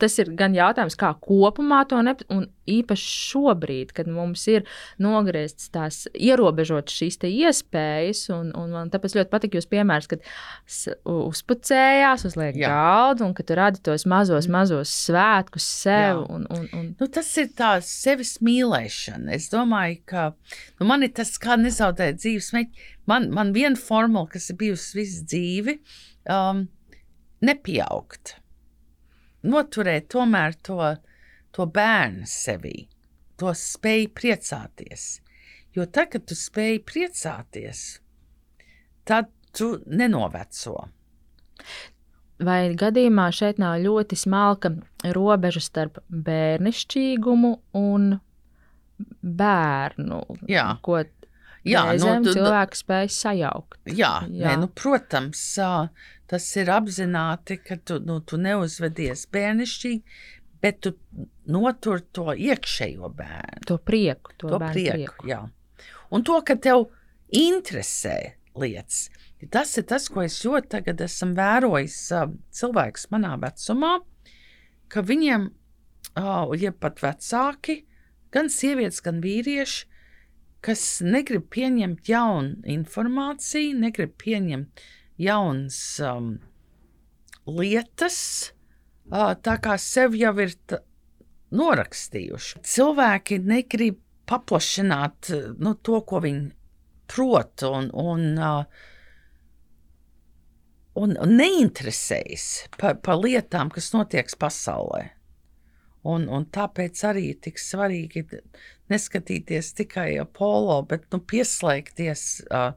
tas ir gan jautājums, kā kopumā to nepatīk, un īpaši šobrīd, kad mums ir nogrieztas tās ierobežotas šīs iespējas, un, un man tāpēc ļoti patīk jūs piemērs, kad uzpucējās, uzliek Jā. galdu, un ka tu radi tos mazos, mm. mazos svētkus sev. Un, un, un... Nu, tas ir tāds sevis mīlēšana. Es domāju, ka nu, man ir tas, kā nezaudēt dzīves mērķi. Man, man viena formula, kas ir bijusi visu dzīvi, um, nepieaugt noturēt tomēr to, to bērnu sevī, to spēju priecāties. Jo tad, kad tu spēj priecāties, tad tu nenoveco. Vai gadījumā šeit nav ļoti smalka robeža starp bērnišķīgumu un bērnu? Jā. Ko Jā, nu, cilvēks spēj sajaukt. Jā, jā. Nē, nu, protams, tas ir apzināti, ka tu, nu, tu neuzvedies bērnišķīgi, bet tu notur to iekšējo bērnu. To prieku, to, to prieku, prieku. Jā. Un to, ka tev interesē lietas. Tas ir tas, ko es ļoti tagad esmu vērojis uh, cilvēks manā vecumā, ka viņiem, uh, ja pat vecāki, gan sievietes, gan vīrieši, kas negrib pieņemt jaunu informāciju, negrib pieņemt jaunas um, lietas, uh, tā kā sev jau ir norakstījuši. Cilvēki negrib paplašināt nu, to, ko viņi prot, un, un, uh, un neinteresējas par pa lietām, kas notiek pasaulē. Un, un tāpēc arī ir tik svarīgi neskatīties tikai polo, bet nu, pieslēgties. Uh,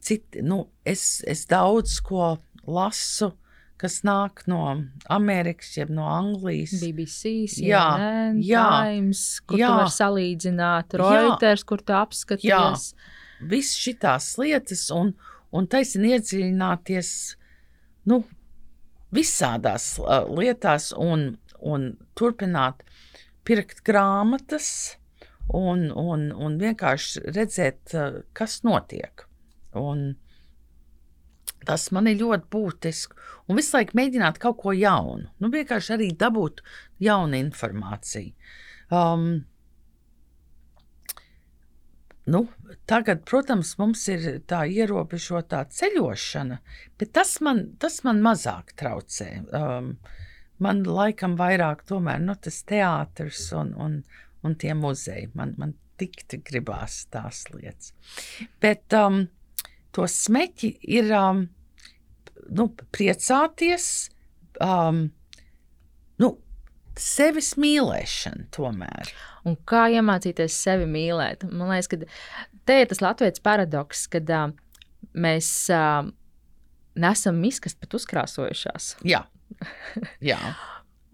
citi, nu, es, es daudz ko lasu, kas nāk no Amerikas, jeb no Anglijas. BBC, CNN, jā, jā, Times, kur jā, tu vari salīdzināt, Reuters, jā, kur tu apskaties. Jā, viss šitās lietas un, un taisni iedziļināties, nu, visādās lietās un un turpināt pirkt grāmatas un, un, un vienkārši redzēt, kas notiek. Un tas man ir ļoti būtiski. Un visu laiku mēģināt kaut ko jaunu. Nu, vienkārši arī dabūt jaunu informāciju. Um, Nu, tagad, protams, mums ir tā ierobežotā ceļošana, bet tas man, tas man mazāk traucē. Um, man laikam vairāk tomēr nu, tas teātris un, un, un tie muzeji. Man, man tik gribās tās lietas. Bet um, to smeķi ir um, nu, priecāties, um, nu, sevis mīlēšana tomēr. Un kā iemācīties sevi mīlēt? Man liekas, ka te ir tas latviešu paradoks, kad uh, mēs uh, nesam izkasti pat uzkrāsojušās. Jā. [laughs] Jā.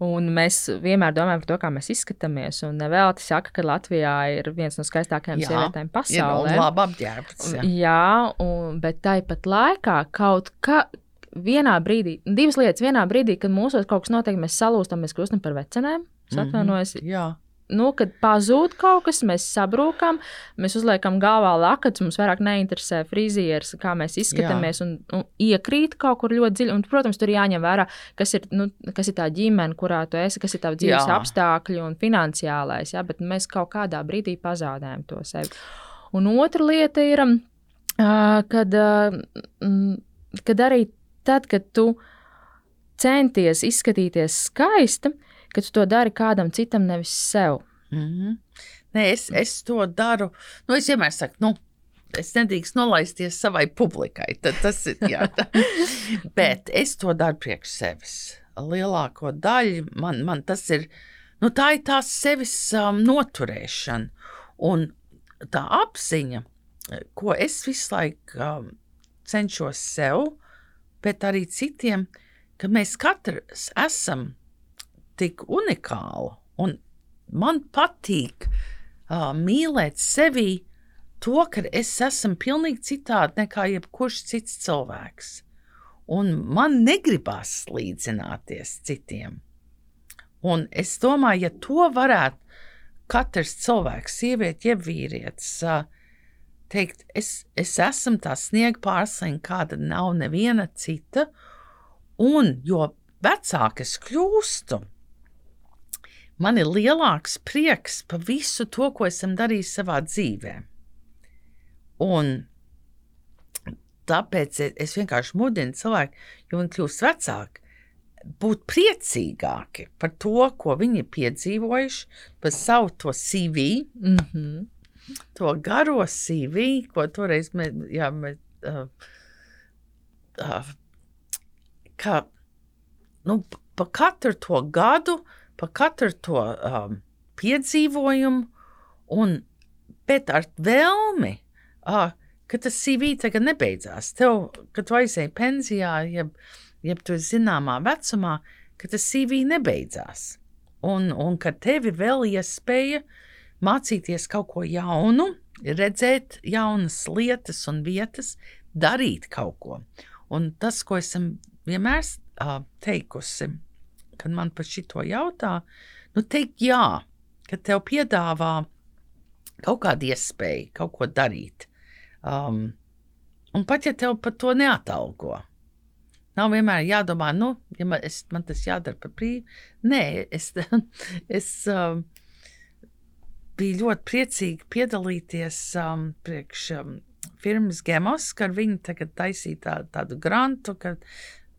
Un mēs vienmēr domājam par to, kā mēs izskatāmies. Un nevelti saka, ka Latvijā ir viens no skaistākajām sievietēm pasaulē. Jā, labi apģērbts. Jā, jā un, bet tāpat laikā kaut kā. Vienā brīdī, divas lietas, vienā brīdī, kad mūsos kaut kas notiek, mēs salūstam, mēs kļūstam par vecenēm. Es mhm, atvainojos. Mm -hmm, jā nu, kad pazūd kaut kas, mēs sabrūkam, mēs uzliekam galvā lakats, mums vairāk neinteresē frizieris, kā mēs izskatāmies, Jā. un, un iekrīt kaut kur ļoti dziļi. Un, protams, tur jāņem vērā, kas ir, nu, kas ir tā ģimene, kurā tu esi, kas ir tavs dzīves Jā. apstākļi un finansiālais. Ja? Bet mēs kaut kādā brīdī pazaudējam to sevi. Un otra lieta ir, kad, kad arī tad, kad tu centies izskatīties skaista, ka tu to dari kādam citam, nevis sev. Mm -hmm. Nē, es, es to daru. Nu, es vienmēr saku, nu, es nedrīkstu nolaisties savai publikai. Tad tas ir. Jā, [laughs] Bet es to daru priekš sevis. Lielāko daļu man, man tas ir. Nu, tā ir tā sevis um, noturēšana un tā apziņa, ko es visu laiku um, cenšos sev, bet arī citiem, ka mēs katrs esam tik unikāla. Un man patīk uh, mīlēt sevi to, ka es esmu pilnīgi citādi nekā jebkurš cits cilvēks. Un man negribas līdzināties citiem. Un es domāju, ja to varētu katrs cilvēks, sieviete, jeb vīrietis, teikt, es, es esmu tā sniega pārsliņa, kāda nav neviena cita, un jo vecāka es kļūstu, man ir lielāks prieks par visu to, ko esam darījuši savā dzīvē. Un tāpēc es vienkārši mudinu cilvēku, jo viņi kļūst vecāki, būt priecīgāki par to, ko viņi ir piedzīvojuši, par savu to CV, mm -hmm. to garo CV, ko toreiz mēs, jā, mēs uh, uh, kā, nu, pa katru to gadu, pa katru to um, piedzīvojumu, un, bet ar vēlmi, uh, ka tas CV tagad nebeidzās. Tev, kad tu aizēji pensijā, jeb ja tu zināmā vecumā, ka tas CV nebeidzās. Un, un ka tev ir vēl iespēja mācīties kaut ko jaunu, redzēt jaunas lietas un vietas, darīt kaut ko. Un tas, ko esam vienmēr uh, teikusi, kad man par šito jautā, nu teikt jā, ka tev piedāvā kaut kādu iespēju, kaut ko darīt. Um, un pat ja tev par to neatalgo, Nav vienmēr jādomā, nu, ja man, es, man tas jādara par brīvu. Nē, es, [laughs] es um, biju ļoti priecīga piedalīties um, priekš um, firmas Gemos, ka viņi tagad taisīja tā, tādu grantu, ka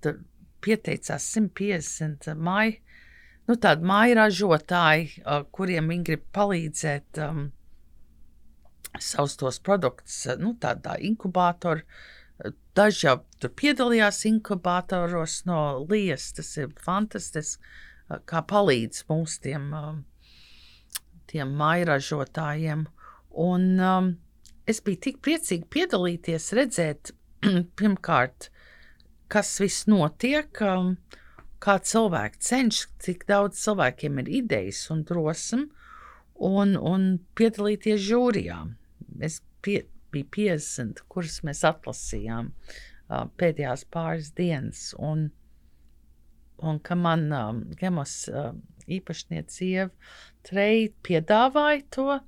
tur pieteicās 150 māju, nu, tādu māju ražotāji, uh, kuriem viņi grib palīdzēt um, savus tos produktus, nu, tādā inkubātoru Daži jau tur piedalījās inkubatoros no Lijas. Tas ir fantastiski, kā palīdz mums tiem, tiem mairažotājiem. Un um, es biju tik priecīga piedalīties, redzēt, [clears throat] pirmkārt, kas viss notiek, um, kā cilvēki cenšas, cik daudz cilvēkiem ir idejas un drosme, un, un piedalīties žūrijā. Es pie, bija 50, kuras mēs atlasījām uh, pēdējās pāris dienas. Un, un ka man um, Gemos uh, īpašniece Ieva Treja piedāvāja to,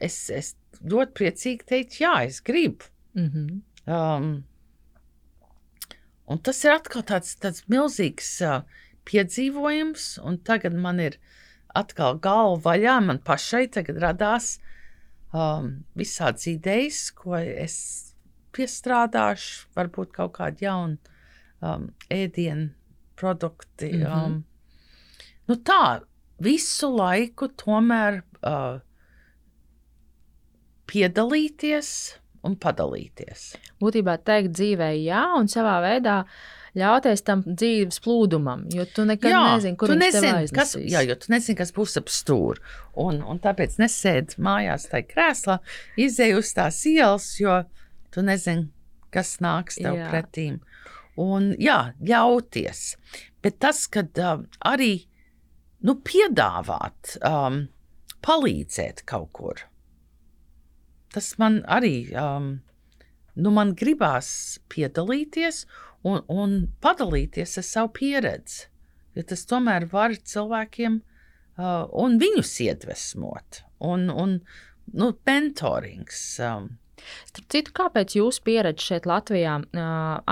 es, es ļoti priecīgi teicu, jā, es gribu. Mm -hmm. um, un tas ir atkal tāds, tāds milzīgs uh, piedzīvojums, un tagad man ir atkal galva vaļā, man pašai tagad radās um, visādas idejas, ko es piestrādāšu, varbūt kaut kādi jauni um, ēdienu produkti. Mm -hmm. um, nu tā, visu laiku tomēr uh, piedalīties un padalīties. Būtībā teikt dzīvē jā, un savā veidā ļauties tam dzīves plūdumam, jo tu nekad jā, nezini, kur viņš nezini, kas, jā, jo tu nezini, kas būs ap stūri. Un, un tāpēc nesēdi mājās tajā krēslā, izēj uz tās ielas, jo tu nezini, kas nāks tev jā. pretīm. Un jā, ļauties. Bet tas, kad uh, arī nu, piedāvāt, um, palīdzēt kaut kur, tas man arī, um, nu, man gribās piedalīties un, un padalīties ar savu pieredzi. Jo tas tomēr var cilvēkiem uh, un viņus iedvesmot. Un, un nu, mentorings. Um, Starp citu, kāpēc jūsu pieredze šeit, Latvijā,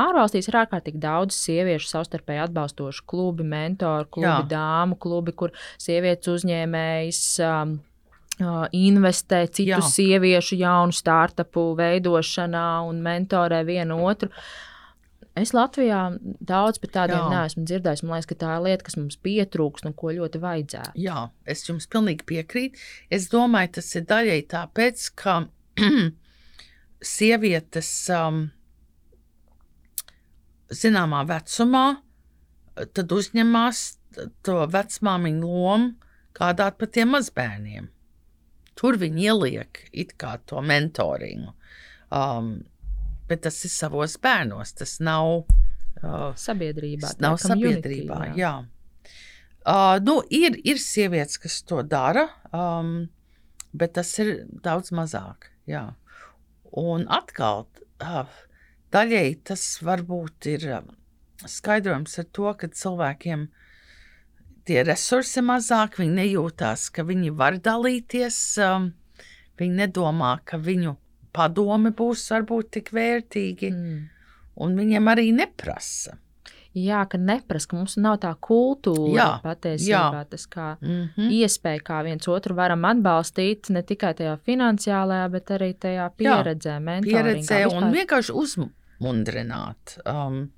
ārvalstīs ir ārkārtīgi daudz sieviešu savstarpēji atbalstošu klubi, mentoru klubi, Jā. dāmu klubi, kur sievietes uzņēmējas. Um, investē citu Jā. sieviešu jaunu startupu veidošanā un mentorē vienu otru. Es Latvijā daudz par tādiem Jā. neesmu dzirdējis. Man liekas, ka tā ir lieta, kas mums pietrūks, un ko ļoti vajadzētu. Jā, es jums pilnīgi piekrītu. Es domāju, tas ir daļai tāpēc, ka [clears throat] sievietes um, zināmā vecumā tad uzņemās to vecmāmiņu lomu kādāt par tiem mazbērniem. Tur viņi ieliek it kā to mentoringu. Um, bet tas ir savos bērnos. Tas nav uh, sabiedrībā. Tas nav sabiedrībā, jā. jā. Uh, nu, ir, ir sievietes, kas to dara, um, bet tas ir daudz mazāk. Jā. Un atkal, uh, daļēji tas varbūt ir uh, skaidrojums ar to, ka cilvēkiem tie resursi mazāk, viņi nejūtās, ka viņi var dalīties, um, viņi nedomā, ka viņu padomi būs varbūt tik vērtīgi, mm. un viņiem arī neprasa. Jā, ka neprasa, ka mums nav tā kultūra Jā, patiesībā. jā. Tas kā Mm -hmm. iespēja, kā viens otru varam atbalstīt, ne tikai tajā finansiālajā, bet arī tajā pieredzē, mentoringā. Pieredzē un vienkārši uzmundrināt. Um,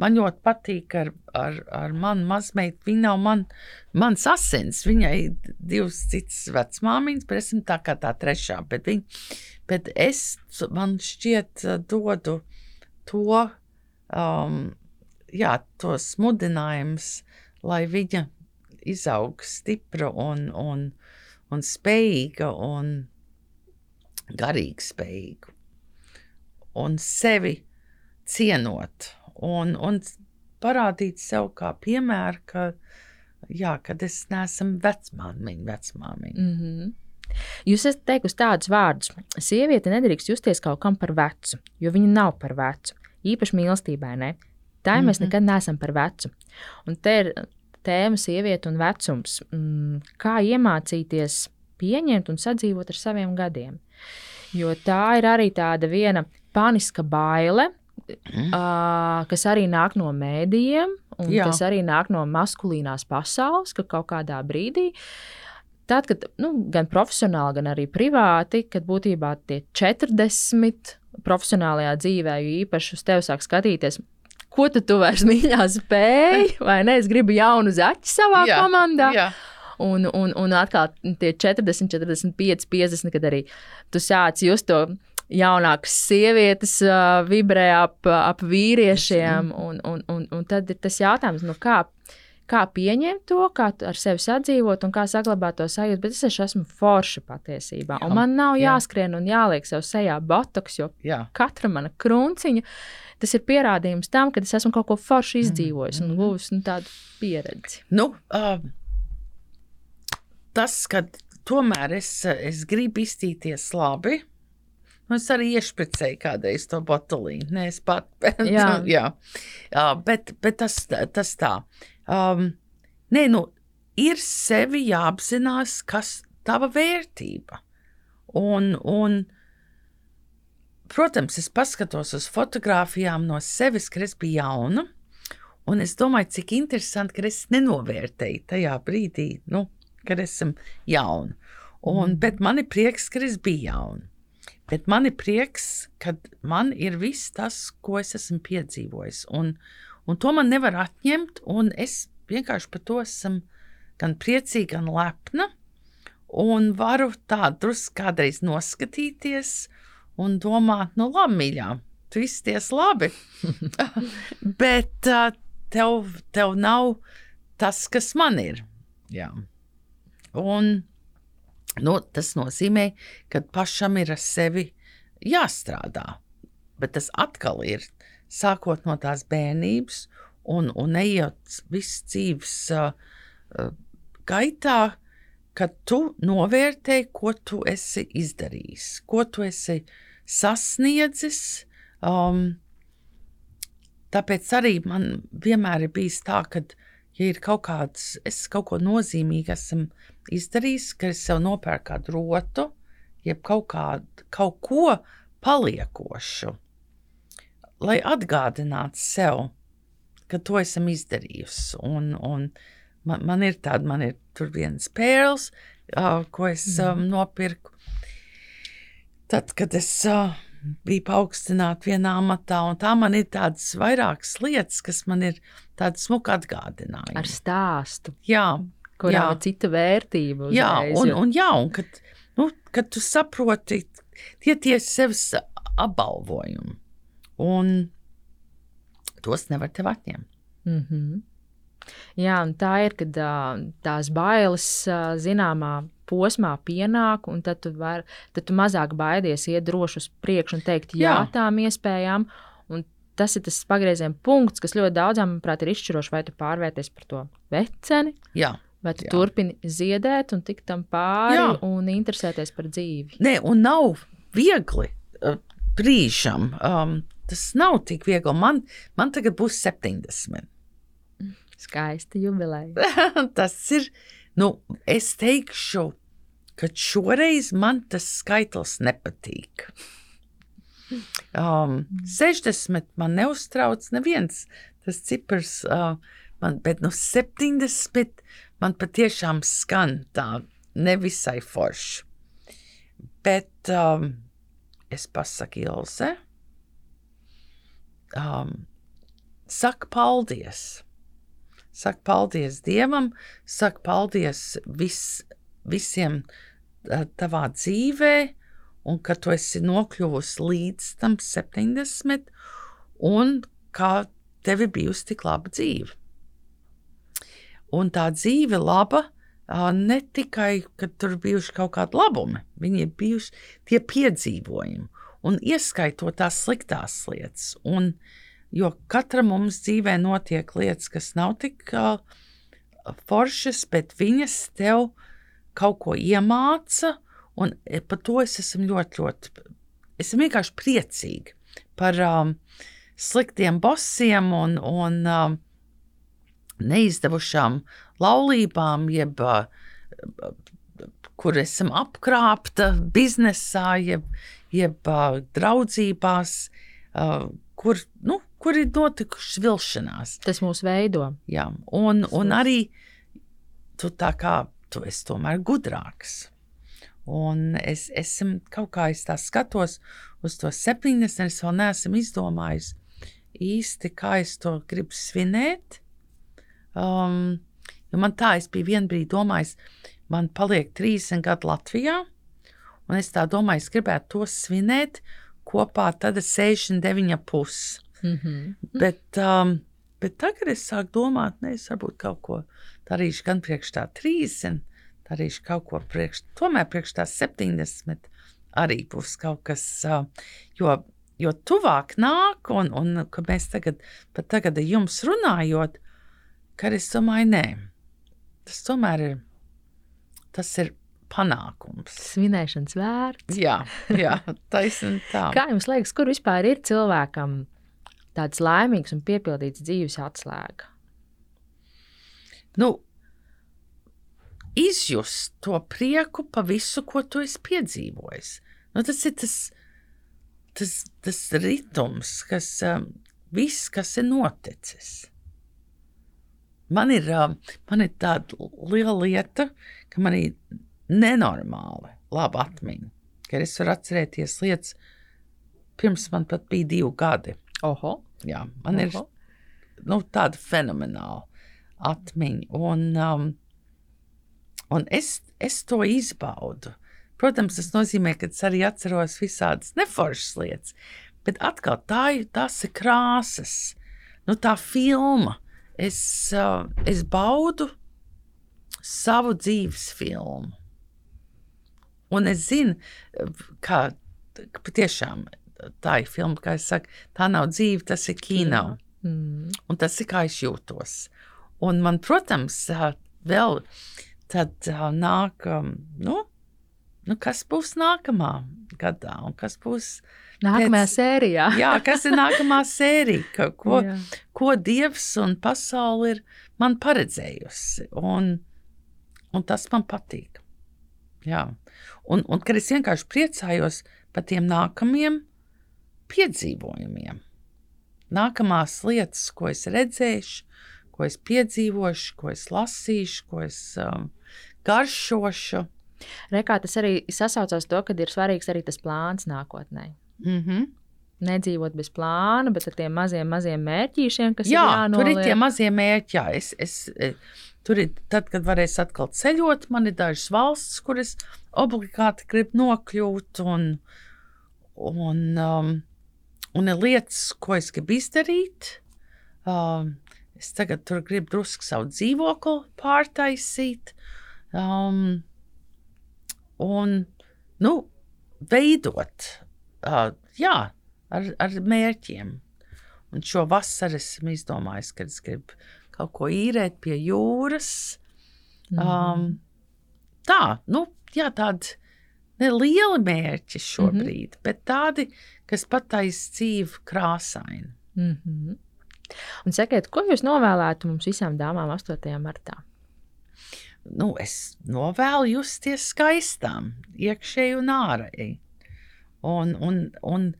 man ļoti patīk ar, ar, ar manu mazmeitu. Viņa nav man, mans asins. Viņai ir divas citas vecmāmiņas, esmu tā kā tā trešā. Bet, viņa, bet es, man šķiet, dodu to, um, jā, tos mudinājumus, lai viņa izaug stipra un, un, un spējīga un garīgi spējīga. Un sevi cienot un, un parādīt sev kā piemēru, ka, jā, kad es neesmu vecmāmiņa, vecmāmiņa. Mm -hmm. Jūs esat teikusi tādus vārdus. Sieviete nedrīkst justies kaut kam par vecu, jo viņa nav par vecu. Īpaši mīlestībai, ne? Tā mm -hmm. mēs Mhm. nekad neesam par vecu. Un te ir tēma sieviete un vecums. Mm, kā iemācīties pieņemt un sadzīvot ar saviem gadiem? Jo tā ir arī tāda viena paniska baile. Uh, kas arī nāk no mēdījiem, un Jā. kas arī nāk no maskulīnās pasaules, ka kaut kādā brīdī tad, kad nu, gan profesionāli, gan arī privāti, kad būtībā tie 40 profesionālajā dzīvē, jo īpaši uz tevi sāk skatīties. Ko tu, vairs [laughs] mīļā spēj, vai ne? Es gribu jaunu zaķu savā Jā, komandā. Jā, Un, un, un atkal tie 40, 45, 50, kad arī tu sāc just to jaunākas sievietes uh, vibrē ap, ap vīriešiem. Un, un, un, un tad ir tas jautājums, nu kā, kā pieņemt to, kā ar sevi sadzīvot un kā saglabāt to sajūtu. Bet es esmu forša patiesībā. Jā, Un man nav jā. jāskrien un jāliek sev sejā botoks, jo jā. katra mana krunciņa. Tas ir pierādījums tam, ka es esmu kaut ko foršu izdzīvojis un Mhm. guvis nu, tādu pieredzi. Nu, uh, tas, ka tomēr es, es gribu iztīties labi. Nu, es arī iešpricēju kādreiz to botulīnu. Nē, es pat. [laughs] Bet, Jā. jā. Uh, bet, bet tas, tas tā. Um, nē, nu, ir sevi jāapzinās, kas tava vērtība. Un, un, protams, es paskatos uz fotografijām no sevis, kad es biju jauna. Un es domāju, cik interesanti, ka es nenovērtēju tajā brīdī, nu, kad esmu jauna. Un, Mm. bet man ir prieks, ka es biju jauna. Bet man ir prieks, ka man ir viss tas, ko es esmu piedzīvojis. Un, un to man nevar atņemt. un Es vienkārši par to esmu gan priecīga, gan lepna. Un varu tā drusku kādreiz noskatīties un domāt, nu, labi, mīļā, tu izties labi. [laughs] Bet uh, tev, tev nav tas, kas man ir. Jā. Un nu, tas nozīmē, ka pašam ir ar sevi jāstrādā. Bet tas atkal ir sākot no tās bērnības un, un ejot visu dzīves uh, gaitā, kad tu novērtē, ko tu esi izdarījis, ko tu esi sasniedzis. Um, tāpēc arī man vienmēr ir bijis tā, ka, ja ir kaut kāds, es kaut ko nozīmīgu esmu izdarījis, ka es sev nopērku kādu rotu, jeb kaut, kādu, kaut ko paliekošu, lai atgādinātu sev, ka to esam izdarījusi. Un, un man, man ir tāda, man ir tur viens pērls, uh, ko es um, nopirku. Tad, kad es uh, biju paaugstināta vienā amatā, un tā man ir tādas vairākas lietas, kas man ir tādas smuka atgādinājumi. Ar stāstu, Jā, kurām Jā. ir cita vērtība. jā, uzreiz, un, jo- un, jā, un kad, nu, kad tu saproti, tie tie sevis apbalvojumi, un tos nevar tev atņemt. Mm -hmm. Jā, un tā ir, kad tās bailes zināmā posmā pienāk, un tad tu, var, tad tu mazāk baidies iet droši uz priekšu un teikt jā, Jā. tām iespējām. Un tas ir tas pagrieziena punkts, kas ļoti daudzām, manuprāt, ir izšķirošs, vai tu pārvērties par to veceni, Jā. Vai tu turpini ziedēt un tikt tam pāri Jā. un interesēties par dzīvi. Nē, un nav viegli uh, brīžam. Um, tas nav tik viegli. Man, man tagad būs 70. Skaista jubileja. [laughs] tas ir, nu, es teikšu, ka šoreiz man tas skaitlis nepatīk. Um, 60 man neuztrauc neviens tas cipars, uh, man, bet no 70 man patiešām skan tā nevisai forši. Bet um, es pasaku Ilse, um, saka paldies. Saka paldies Dievam, saka paldies vis, visiem tavā dzīvē, un ka tu esi nokļuvusi līdz tam 70, un kā tev ir bijusi tik laba dzīve. Un tā dzīve laba ne tikai, ka tur bijuši kaut kādi labumi, viņi ir bijuši tie piedzīvojumi, un ieskaitot tās sliktās lietas. Un, jo katra mums dzīvē notiek lietas, kas nav tik uh, foršas, bet viņas tev kaut ko iemāca, Un e, par to es esmu ļoti, ļoti. Esmu vienkārši priecīga par um, sliktiem bosiem un, un um, neizdevušām laulībām, jeb kur esam apkrāpta biznesā, jeb, jeb draudzībās, kur, nu, kur ir notikušas vilšanās. Tas mūs veido. Jā, un, un arī tu tā kā tu esi tomēr gudrāks. Un es esmu kaut kā es tā skatos uz to 70, es vēl neesmu izdomājis īsti, kā es to gribu svinēt. Um, man tā, es biju vienā brīdī domājis, man paliek 30 gadi Latvijā, un es tā domāju, es gribētu to svinēt kopā tad 69,5. Mm -hmm. Bet, um, bet tagad es sāku domāt, ne, es varbūt kaut ko darīšu gan priekš tā 30 darīšu kaut ko priekš, tomēr priekš tās 70 arī būs kaut kas, jo, jo tuvāk nāk, un, un ka mēs tagad, pat tagad ar jums runājot, ka es domāju, nē, tas tomēr ir, tas ir panākums. Svinēšanas vērts. Jā, jā taisnība tā. Kā jums liekas, kur vispār ir cilvēkam tāds laimīgs un piepildīts dzīves atslēga? Nu, izjust to prieku par visu, ko tu esi piedzīvojis. Nu, tas ir tas, tas, tas ritms, kas um, viss, kas ir noticis. Man ir, man ir tāda liela lieta, ka man ir nenormāli laba atmiņa, ka es varu atcerēties lietas, pirms man pat bija divi gadi. Oho. Jā, man Oho. ir nu, tāda fenomenāla atmiņa. Un, um, Un es, es to izbaudu. Protams, tas nozīmē, ka es arī atceros visādas neforšas lietas, bet atkal tā ir tas ir krāsas, nu, tā filma. Es, es baudu savu dzīves filmu. Un es zinu, ka patiešām tā ir filma, kā es saku, tā nav dzīve, tas ir kino. Mm. Un tas ir kā es jūtos. Un man, protams, vēl tad nāk, nu, nu, kas būs nākamā gadā un kas būs. Nākamajā pēc, sērijā. jā, kas ir nākamā [laughs] sērija, ko, jā. ko Dievs un pasaule ir man paredzējusi. Un, un tas man patīk. Jā. Un, un kad es vienkārši priecājos par tiem nākamajiem piedzīvojumiem, nākamās lietas, ko es redzēšu, ko es piedzīvošu, ko es lasīšu, ko es um, garšošu. Rekā tas arī sasaucās to, ka ir svarīgs arī tas plāns nākotnē. Mm -hmm. Nedzīvot bez plāna, bet ar tiem maziem, maziem mērķīšiem, kas jā, ir jānoliek. tur ir tie mazie mērķi. Jā, es, es, e, tur ir tad, kad varēs atkal ceļot, man ir dažas valstis, kuras obligāti grib nokļūt, un, un, um, un ir lietas, ko es gribu izdarīt. Um, es tagad tur gribu drusku savu dzīvokli pārtaisīt. Um, un nu, veidot, uh, jā, ar, ar mērķiem. Un šo vasaru esmu izdomājis, ka es gribu kaut ko īrēt pie jūras. Mm. Um, tā, nu, jā, tāda ne lieli mērķi šobrīd, mm -hmm. bet tādi, kas pataisa dzīvi krāsaini. Mm -hmm. Un sakiet, ko jūs novēlētu mums visām dāmām 8. martā? Nu, es novēlu justies skaistām, iekšēji un ārēji. Un, un, un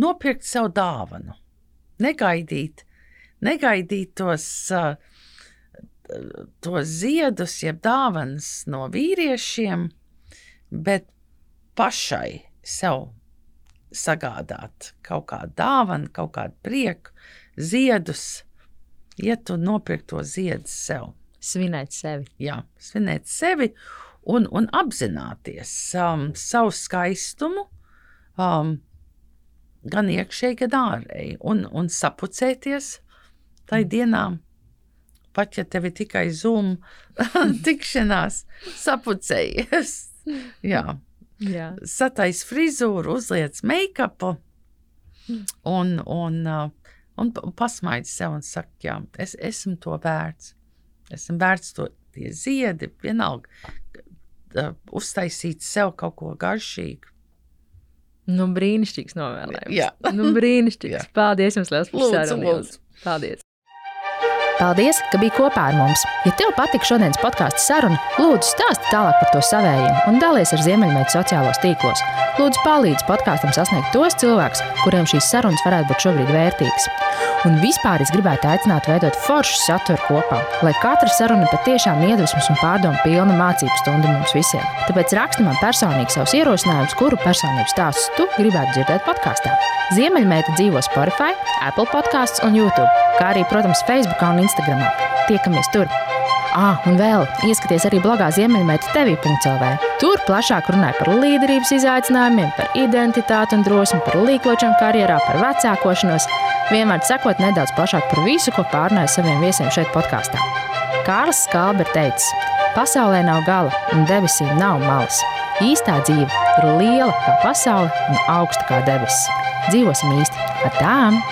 nopirkt sev dāvanu. Negaidīt, negaidīt tos, uh, tos ziedus, jeb dāvanas no vīriešiem, bet pašai sev sagādāt kaut kādu dāvanu, kaut kādu prieku, ziedus, iet un nopirkt to ziedu sev. Svinēt sevi. Jā, svinēt sevi un, un apzināties um, savu skaistumu, um, gan iekšēji, gan ārēji, un, un sapucēties tai mm. dienā. Pat ja tev ir tikai zūmu [laughs] tikšanās, sapucējies. [laughs] Jā. Jā. Satais frizūru, uzliec make-upu un, un, uh, un pasmaidz sev un saka, jā, es esmu to vērts. Esmu vērts to tie ziedi, vienalga, uztaisīt sev kaut ko garšīgu. Nu, brīnišķīgs novēlējums. Jā. nu, brīnišķīgs. Jā. Paldies jums liels par sarunu. Paldies. Paldies, ka biji kopā ar mums. Ja tev patika šodienas podkāstu saruna, lūdzu stāsti tālāk par to savējiem un dalies ar Ziemeļmeitu sociālos tīklos. Lūdzu, palīdzi podkāstam sasniegt tos cilvēkus, kuriem šīs sarunas varētu būt šobrīd vērtīgas. Un vispār es gribētu aicināt veidot foršu saturu kopā, lai katra saruna patiešām iedvesmas un pārdomu pilna mācību stunda mums visiem. Tāpēc raksti man personīgi savus ierosinājumus, kuru personību stāstus tu gribētu dzirdēt podkāstā. Ziemeļmeita dzīvo Spotify, Apple podkāstos un YouTube, kā arī, protams, Facebook un Instagram. Tiekamies tur! Ah, un vēl ieskaties arī blogā Ziemeļmeita TV.CLV. Tur plašāk runāja par līderības izaicinājumiem, par identitāti un drosmi, par līkločiem karjerā, par vecākošanos. Vienmēr sakot nedaudz plašāk par visu, ko pārnāja saviem viesiem šeit podkāstā. Kārlis Skalbe ir teicis, pasaulē nav gala un debesīm nav malas. Īstā dzīve ir liela kā pasaule un augsta kā debesis. Dzīvosim īsti ar tām!